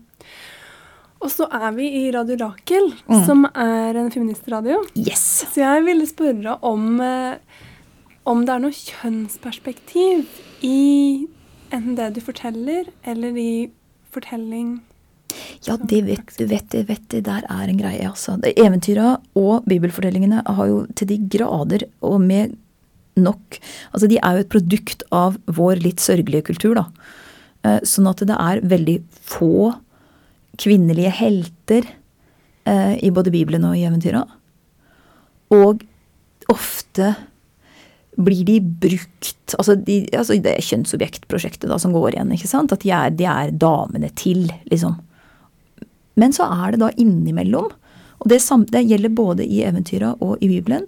Og så er vi i Radio Rakel, mm. som er en feministradio. Yes. Så jeg ville spørre om, eh, om det er noe kjønnsperspektiv i enten det du forteller, eller i fortelling. Ja, det vet du, vet du, vet du. Der er en greie, altså. Eventyra og bibelfortellingene har jo til de grader, og med nok Altså, de er jo et produkt av vår litt sørgelige kultur, da. Eh, sånn at det er veldig få kvinnelige helter eh, i både Bibelen og i eventyra. Og ofte blir de brukt altså, de, altså Det er kjønnsobjektprosjektet da, som går igjen. ikke sant? At de er, de er, damene til, liksom. Men så er det da innimellom, og det, det gjelder både i eventyra og i Bibelen,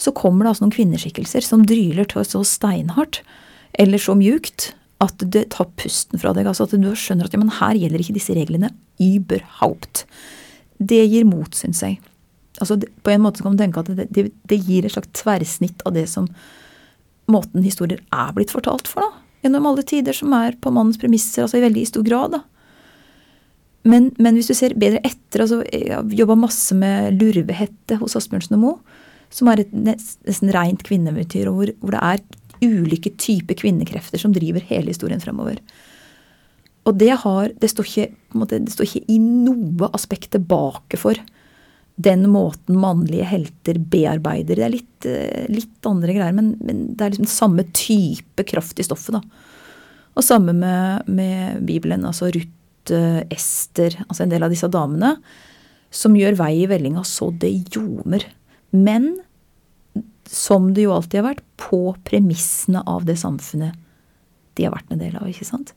så kommer det altså noen kvinneskikkelser som dryler til så steinhardt eller så mjukt at det tar pusten fra deg. altså At du skjønner at ja, men her gjelder ikke disse reglene überhaupt. Det gir mot, syns jeg. Altså, på en måte kan man tenke at det, det, det, gir et slags tverrsnitt av det som måten historier er blitt fortalt for, da. Gjennom alle tider, som er på mannens premisser, altså i veldig stor grad, da. Men, men hvis du ser bedre etter, altså jeg har jobba masse med Lurvehette hos Asbjørnsen og Moe, som er et nesten rent kvinneeventyr, hvor, hvor det er ulike typer kvinnekrefter som driver hele historien fremover. Og det, har, det, står ikke, måte, det står ikke i noe aspekt tilbake for den måten mannlige helter bearbeider. Det er litt, eh, litt andre greier, men, men, det er liksom samme type kraft i stoffet. da. Og samme med, med Bibelen. altså Ruth, eh, Ester, altså en del av disse damene. Som gjør vei i vellinga så det ljomer. Men som det jo alltid har vært, på premissene av det samfunnet de har vært en del av. ikke sant?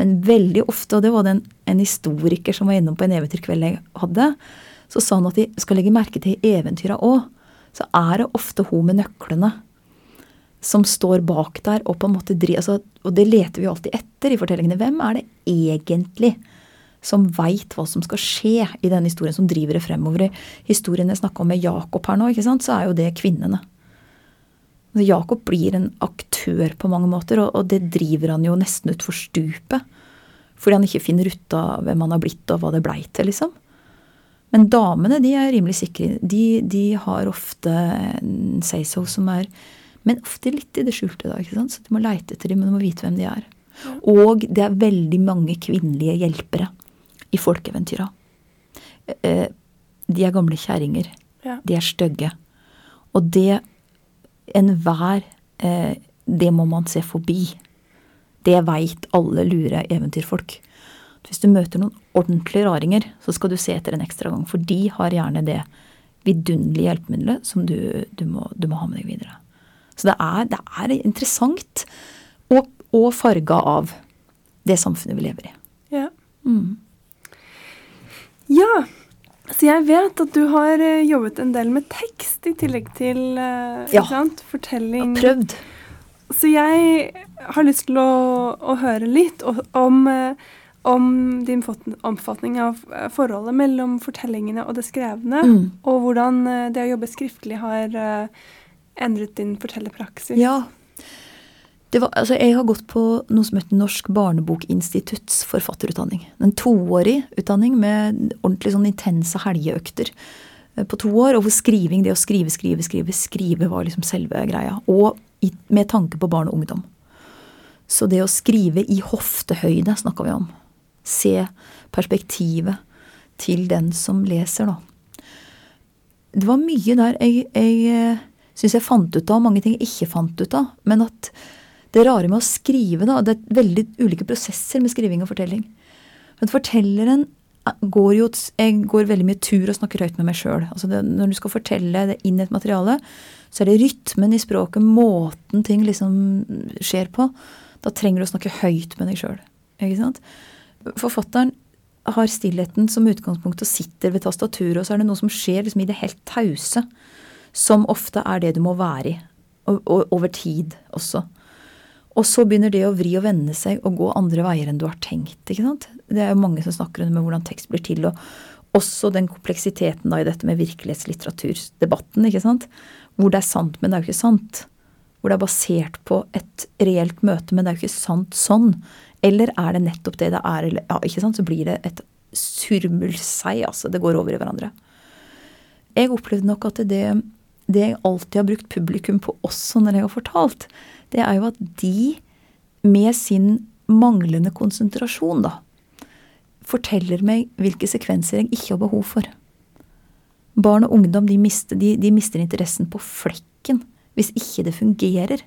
Men veldig ofte, og det var det en, en historiker som var innom på en eventyrkveld jeg hadde, så sa han at de skal legge merke til i eventyra òg, så er det ofte hun med nøklene som står bak der og på en måte driver altså, Og det leter vi jo alltid etter i fortellingene. Hvem er det egentlig som veit hva som skal skje i denne historien, som driver det fremover? I historien jeg snakka om med Jakob her nå, ikke sant, så er jo det kvinnene. Altså, Jakob blir en aktør på mange måter, og, og det driver han jo nesten utfor stupet. Fordi han ikke finner ut av hvem han har blitt, og hva det blei til, liksom. Men damene de er rimelig sikre. De, de har ofte en say-so som er Men ofte litt i det skjulte, da. ikke sant? Så du må leite etter dem, men du må vite hvem de er. Og det er veldig mange kvinnelige hjelpere i folkeeventyra. Eh, de er gamle kjerringer. Ja. De er stygge. Og det enhver eh, Det må man se forbi. Det veit alle lure eventyrfolk. Hvis du møter noen ordentlige raringer, så skal du se etter en ekstra gang. For de har gjerne det vidunderlige hjelpemiddelet som du, du, må, du må ha med deg videre. Så det er, det er interessant og, og farga av det samfunnet vi lever i. Ja. Mm. ja. Så jeg vet at du har eh, jobbet en del med tekst i tillegg til eh, Ja. sant? fortelling. Prøvd. Så jeg har lyst til å, å høre litt om, eh, om din omfatning av forholdet mellom fortellingene og det skrevne, Mm. og hvordan det å jobbe skriftlig har endret din fortellerpraksis. Ja. Var, altså jeg har gått på noe som heter Norsk barnebokinstitutts forfatterutdanning. En toårig utdanning med ordentlig sånn intense helgeøkter eh, på to år. Og hvor skriving, det å skrive, skrive, skrive, skrive var liksom selve greia. Og i, med tanke på barn og ungdom. Så det å skrive i hoftehøyde snakka vi om. Se perspektivet til den som leser, da. Det var mye der jeg, jeg syns jeg fant ut av, mange ting jeg ikke fant ut av. Men at det rare med å skrive, da Det er veldig ulike prosesser med skriving og fortelling. Men fortelleren går jo Jeg går veldig mye tur og snakker høyt med meg sjøl. Altså når du skal fortelle det inn i et materiale, så er det rytmen i språket, måten ting liksom skjer på. Da trenger du å snakke høyt med deg sjøl. Ikke sant? Forfatteren har stillheten som utgangspunkt og sitter ved tastaturet, og så er det noe som skjer liksom i det helt tause, som ofte er det du må være i. Og, og over tid også. Og så begynner det å vri og vende seg og gå andre veier enn du har tenkt. ikke sant? Det er jo mange som snakker om hvordan tekst blir til, og også den kompleksiteten da i dette med virkelighetslitteraturdebatten, ikke sant? Hvor det er sant, men det er jo ikke sant. Hvor det er basert på et reelt møte, men det er jo ikke sant sånn. Eller er det nettopp det det er, eller ja, ikke sant? Så blir det et surmulsei, altså. Det går over i hverandre. Jeg opplevde nok at det, det jeg alltid har brukt publikum på også når jeg har fortalt, det er jo at de med sin manglende konsentrasjon, da, forteller meg hvilke sekvenser jeg ikke har behov for. Barn og ungdom de mister, de, de mister interessen på flekken hvis ikke det fungerer.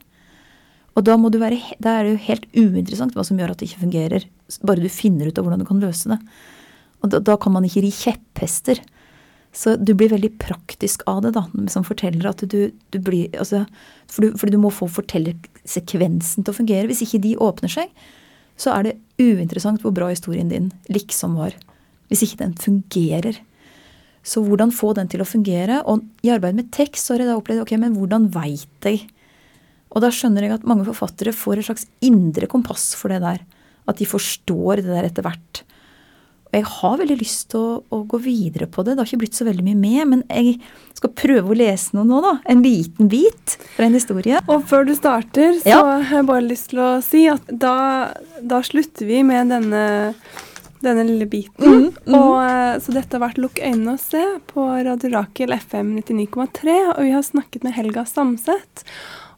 Og da, være, da er det jo helt uinteressant hva som gjør at det ikke fungerer, bare du finner ut av hvordan du kan løse det. Og da, da kan man ikke ri kjepphester. Så du blir veldig praktisk av det, da, som forteller at du, du blir altså, for du, Fordi du må få fortellersekvensen til å fungere. Hvis ikke de åpner seg, så er det uinteressant hvor bra historien din liksom var. Hvis ikke den fungerer. Så hvordan få den til å fungere? Og i arbeid med tekst så har jeg da opplevd ok, men hvordan veit jeg? Og da skjønner jeg at mange forfattere får et slags indre kompass for det der. At de forstår det der etter hvert. Og jeg har veldig lyst til å, å gå videre på det. Det har ikke blitt så veldig mye med, men jeg skal prøve å lese noe nå, da. En liten bit fra en historie. Og før du starter, så Ja. har jeg bare lyst til å si at da, da slutter vi med denne, denne lille biten. Og, eh, så dette har vært Lukk øynene og se på Radio Rakel FM 99,3. Og vi har snakket med Helga Samset.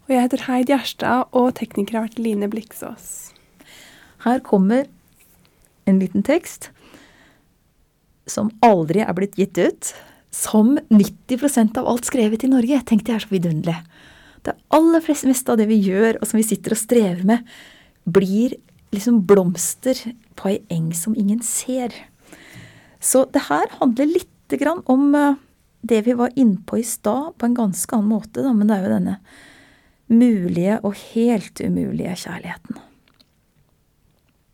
Og jeg heter Heid Gjerstad, og tekniker har vært Line Bliksås. Her kommer en liten tekst som aldri er blitt gitt ut. Som 90% av alt skrevet i Norge. Tenk det er så vidunderlig. Det aller fleste meste av det vi gjør, og som vi sitter og strever med, blir liksom blomster på ei eng som ingen ser. Så det her handler lite grann om eh, det vi var innpå i stad, på en ganske annen måte, da, men det er jo denne mulige og helt umulige kjærligheten.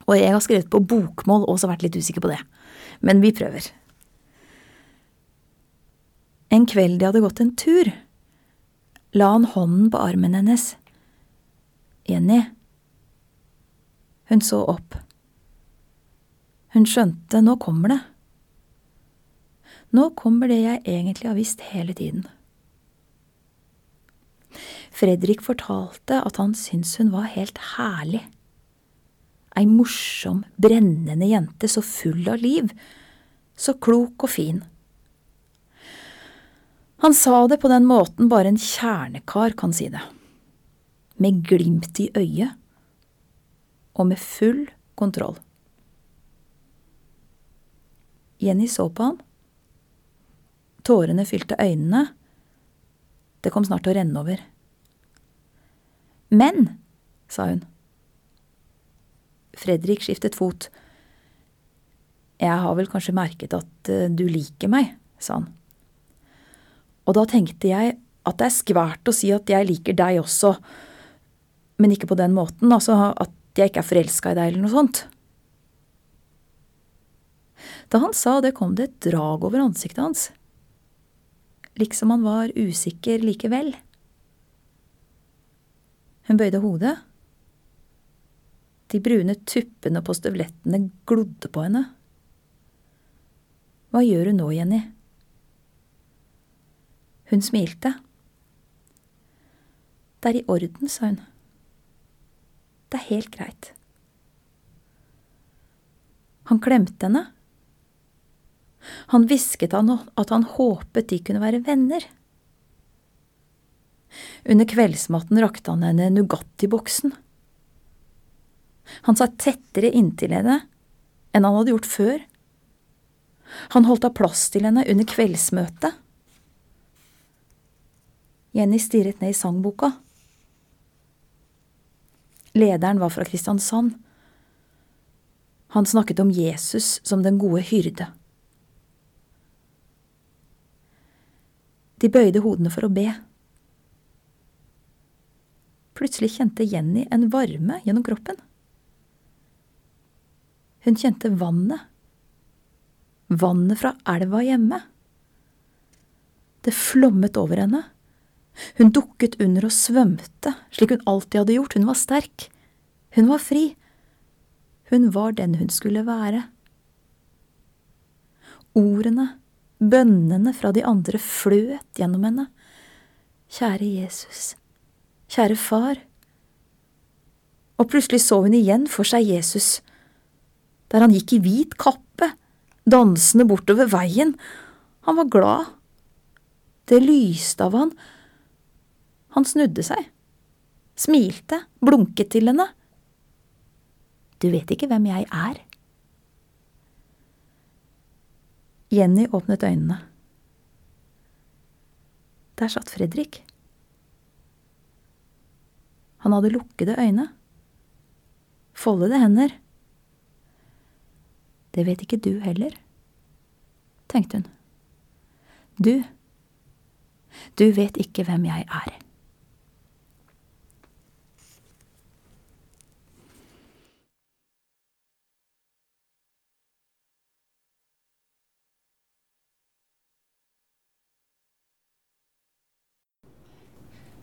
Og jeg har skrevet på bokmål og også vært litt usikker på det. Men vi prøver. En kveld de hadde gått en tur, la han hånden på armen hennes. Jenny. Hun så opp. Hun skjønte, nå kommer det. Nå kommer det jeg egentlig har visst hele tiden. Fredrik fortalte at han syntes hun var helt herlig. Ei morsom, brennende jente, så full av liv, så klok og fin. Han sa det på den måten bare en kjernekar kan si det. Med glimt i øyet. Og med full kontroll. Jenny så på ham. Tårene fylte øynene. Det kom snart til å renne over. Men, sa hun. Fredrik skiftet fot. Jeg har vel kanskje merket at eh, du liker meg, sa han. Og da tenkte jeg at det er skvært å si at jeg liker deg også, men ikke på den måten, altså at jeg ikke er forelska i deg eller noe sånt. Da han sa det, kom det et drag over ansiktet hans, liksom han var usikker likevel. Hun bøyde hodet. De brune tuppene på støvlettene glodde på henne. Hva gjør hun nå, Jenny? Hun smilte. Det er i orden, sa hun. Det er helt greit. Han klemte henne. Han hvisket han at han håpet de kunne være venner. Under kveldsmatten rakte han henne Nugatti-boksen. Han satt tettere inntil henne enn han hadde gjort før. Han holdt av plass til henne under kveldsmøtet. Jenny stirret ned i sangboka. Lederen var fra Kristiansand. Han snakket om Jesus som den gode hyrde. De bøyde hodene for å be. Plutselig kjente Jenny en varme gjennom kroppen. Hun kjente vannet. Vannet fra elva hjemme. Det flommet over henne. Hun dukket under og svømte, slik hun alltid hadde gjort, hun var sterk. Hun var fri. Hun var den hun skulle være. Ordene, bønnene fra de andre fløt gjennom henne. Kjære Jesus, kjære far. Og plutselig så hun igjen for seg Jesus, der han gikk i hvit kappe, dansende bortover veien. Han var glad. Det lyste av han. Han snudde seg, smilte, blunket til henne. Du vet ikke hvem jeg er. Jenny åpnet øynene. Der satt Fredrik. Han hadde lukkede øyne, foldede hender. Det vet ikke du heller, tenkte hun. Du, du vet ikke hvem jeg er.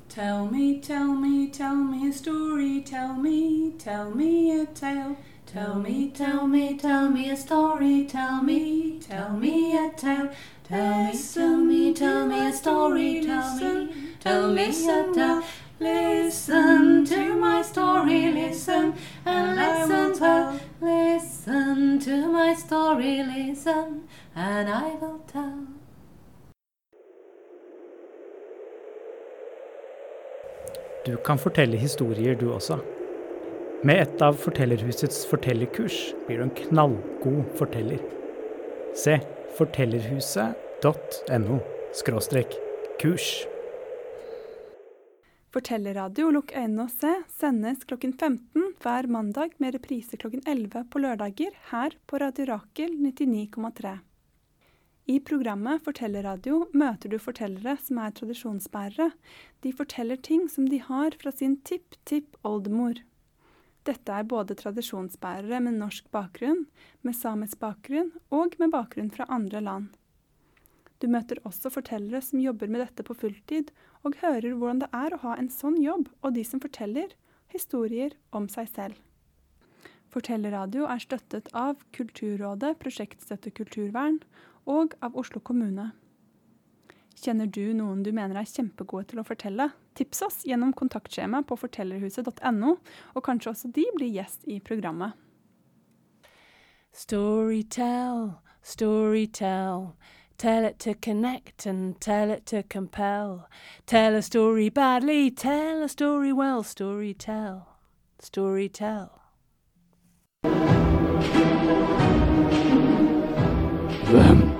Tell me, tell me, tell me a story. Tell me, tell me a tale. Tell me, tell me, tell me a story. Tell me, tell me a tale. Tell me, tell me, tell me a story. Tell me, tell me a tale. Listen to my story, listen and listen well. Listen to my story, listen, and I will tell. Du kan fortelle historier, du også. Med et av Fortellerhusets fortellerkurs blir du en knallgod forteller. Se fortellerhuset.no skråstrek kurs. Fortellerradio Lukk øynene og se sendes klokken 15 hver mandag med reprise klokken 11 på lørdager her på Radio Rakel 99,3. I programmet Fortellerradio møter du fortellere som er tradisjonsbærere. De forteller ting som de har fra sin tipp-tipp-oldemor. Dette er både tradisjonsbærere med norsk bakgrunn, med samisk bakgrunn og med bakgrunn fra andre land. Du møter også fortellere som jobber med dette på fulltid, og hører hvordan det er å ha en sånn jobb, og de som forteller historier om seg selv. Fortellerradio er støttet av Kulturrådet, Prosjektstøtte kulturvern og av Oslo kommune. Kjenner du noen du mener er kjempegode til å fortelle? Tips oss gjennom kontaktskjemaet på fortellerhuset.no, og kanskje også de blir gjest i programmet. Storytell, storytell. Tell it to connect and tell it to compel. Tell a story badly, tell a story well. Storytell, storytell. Hvem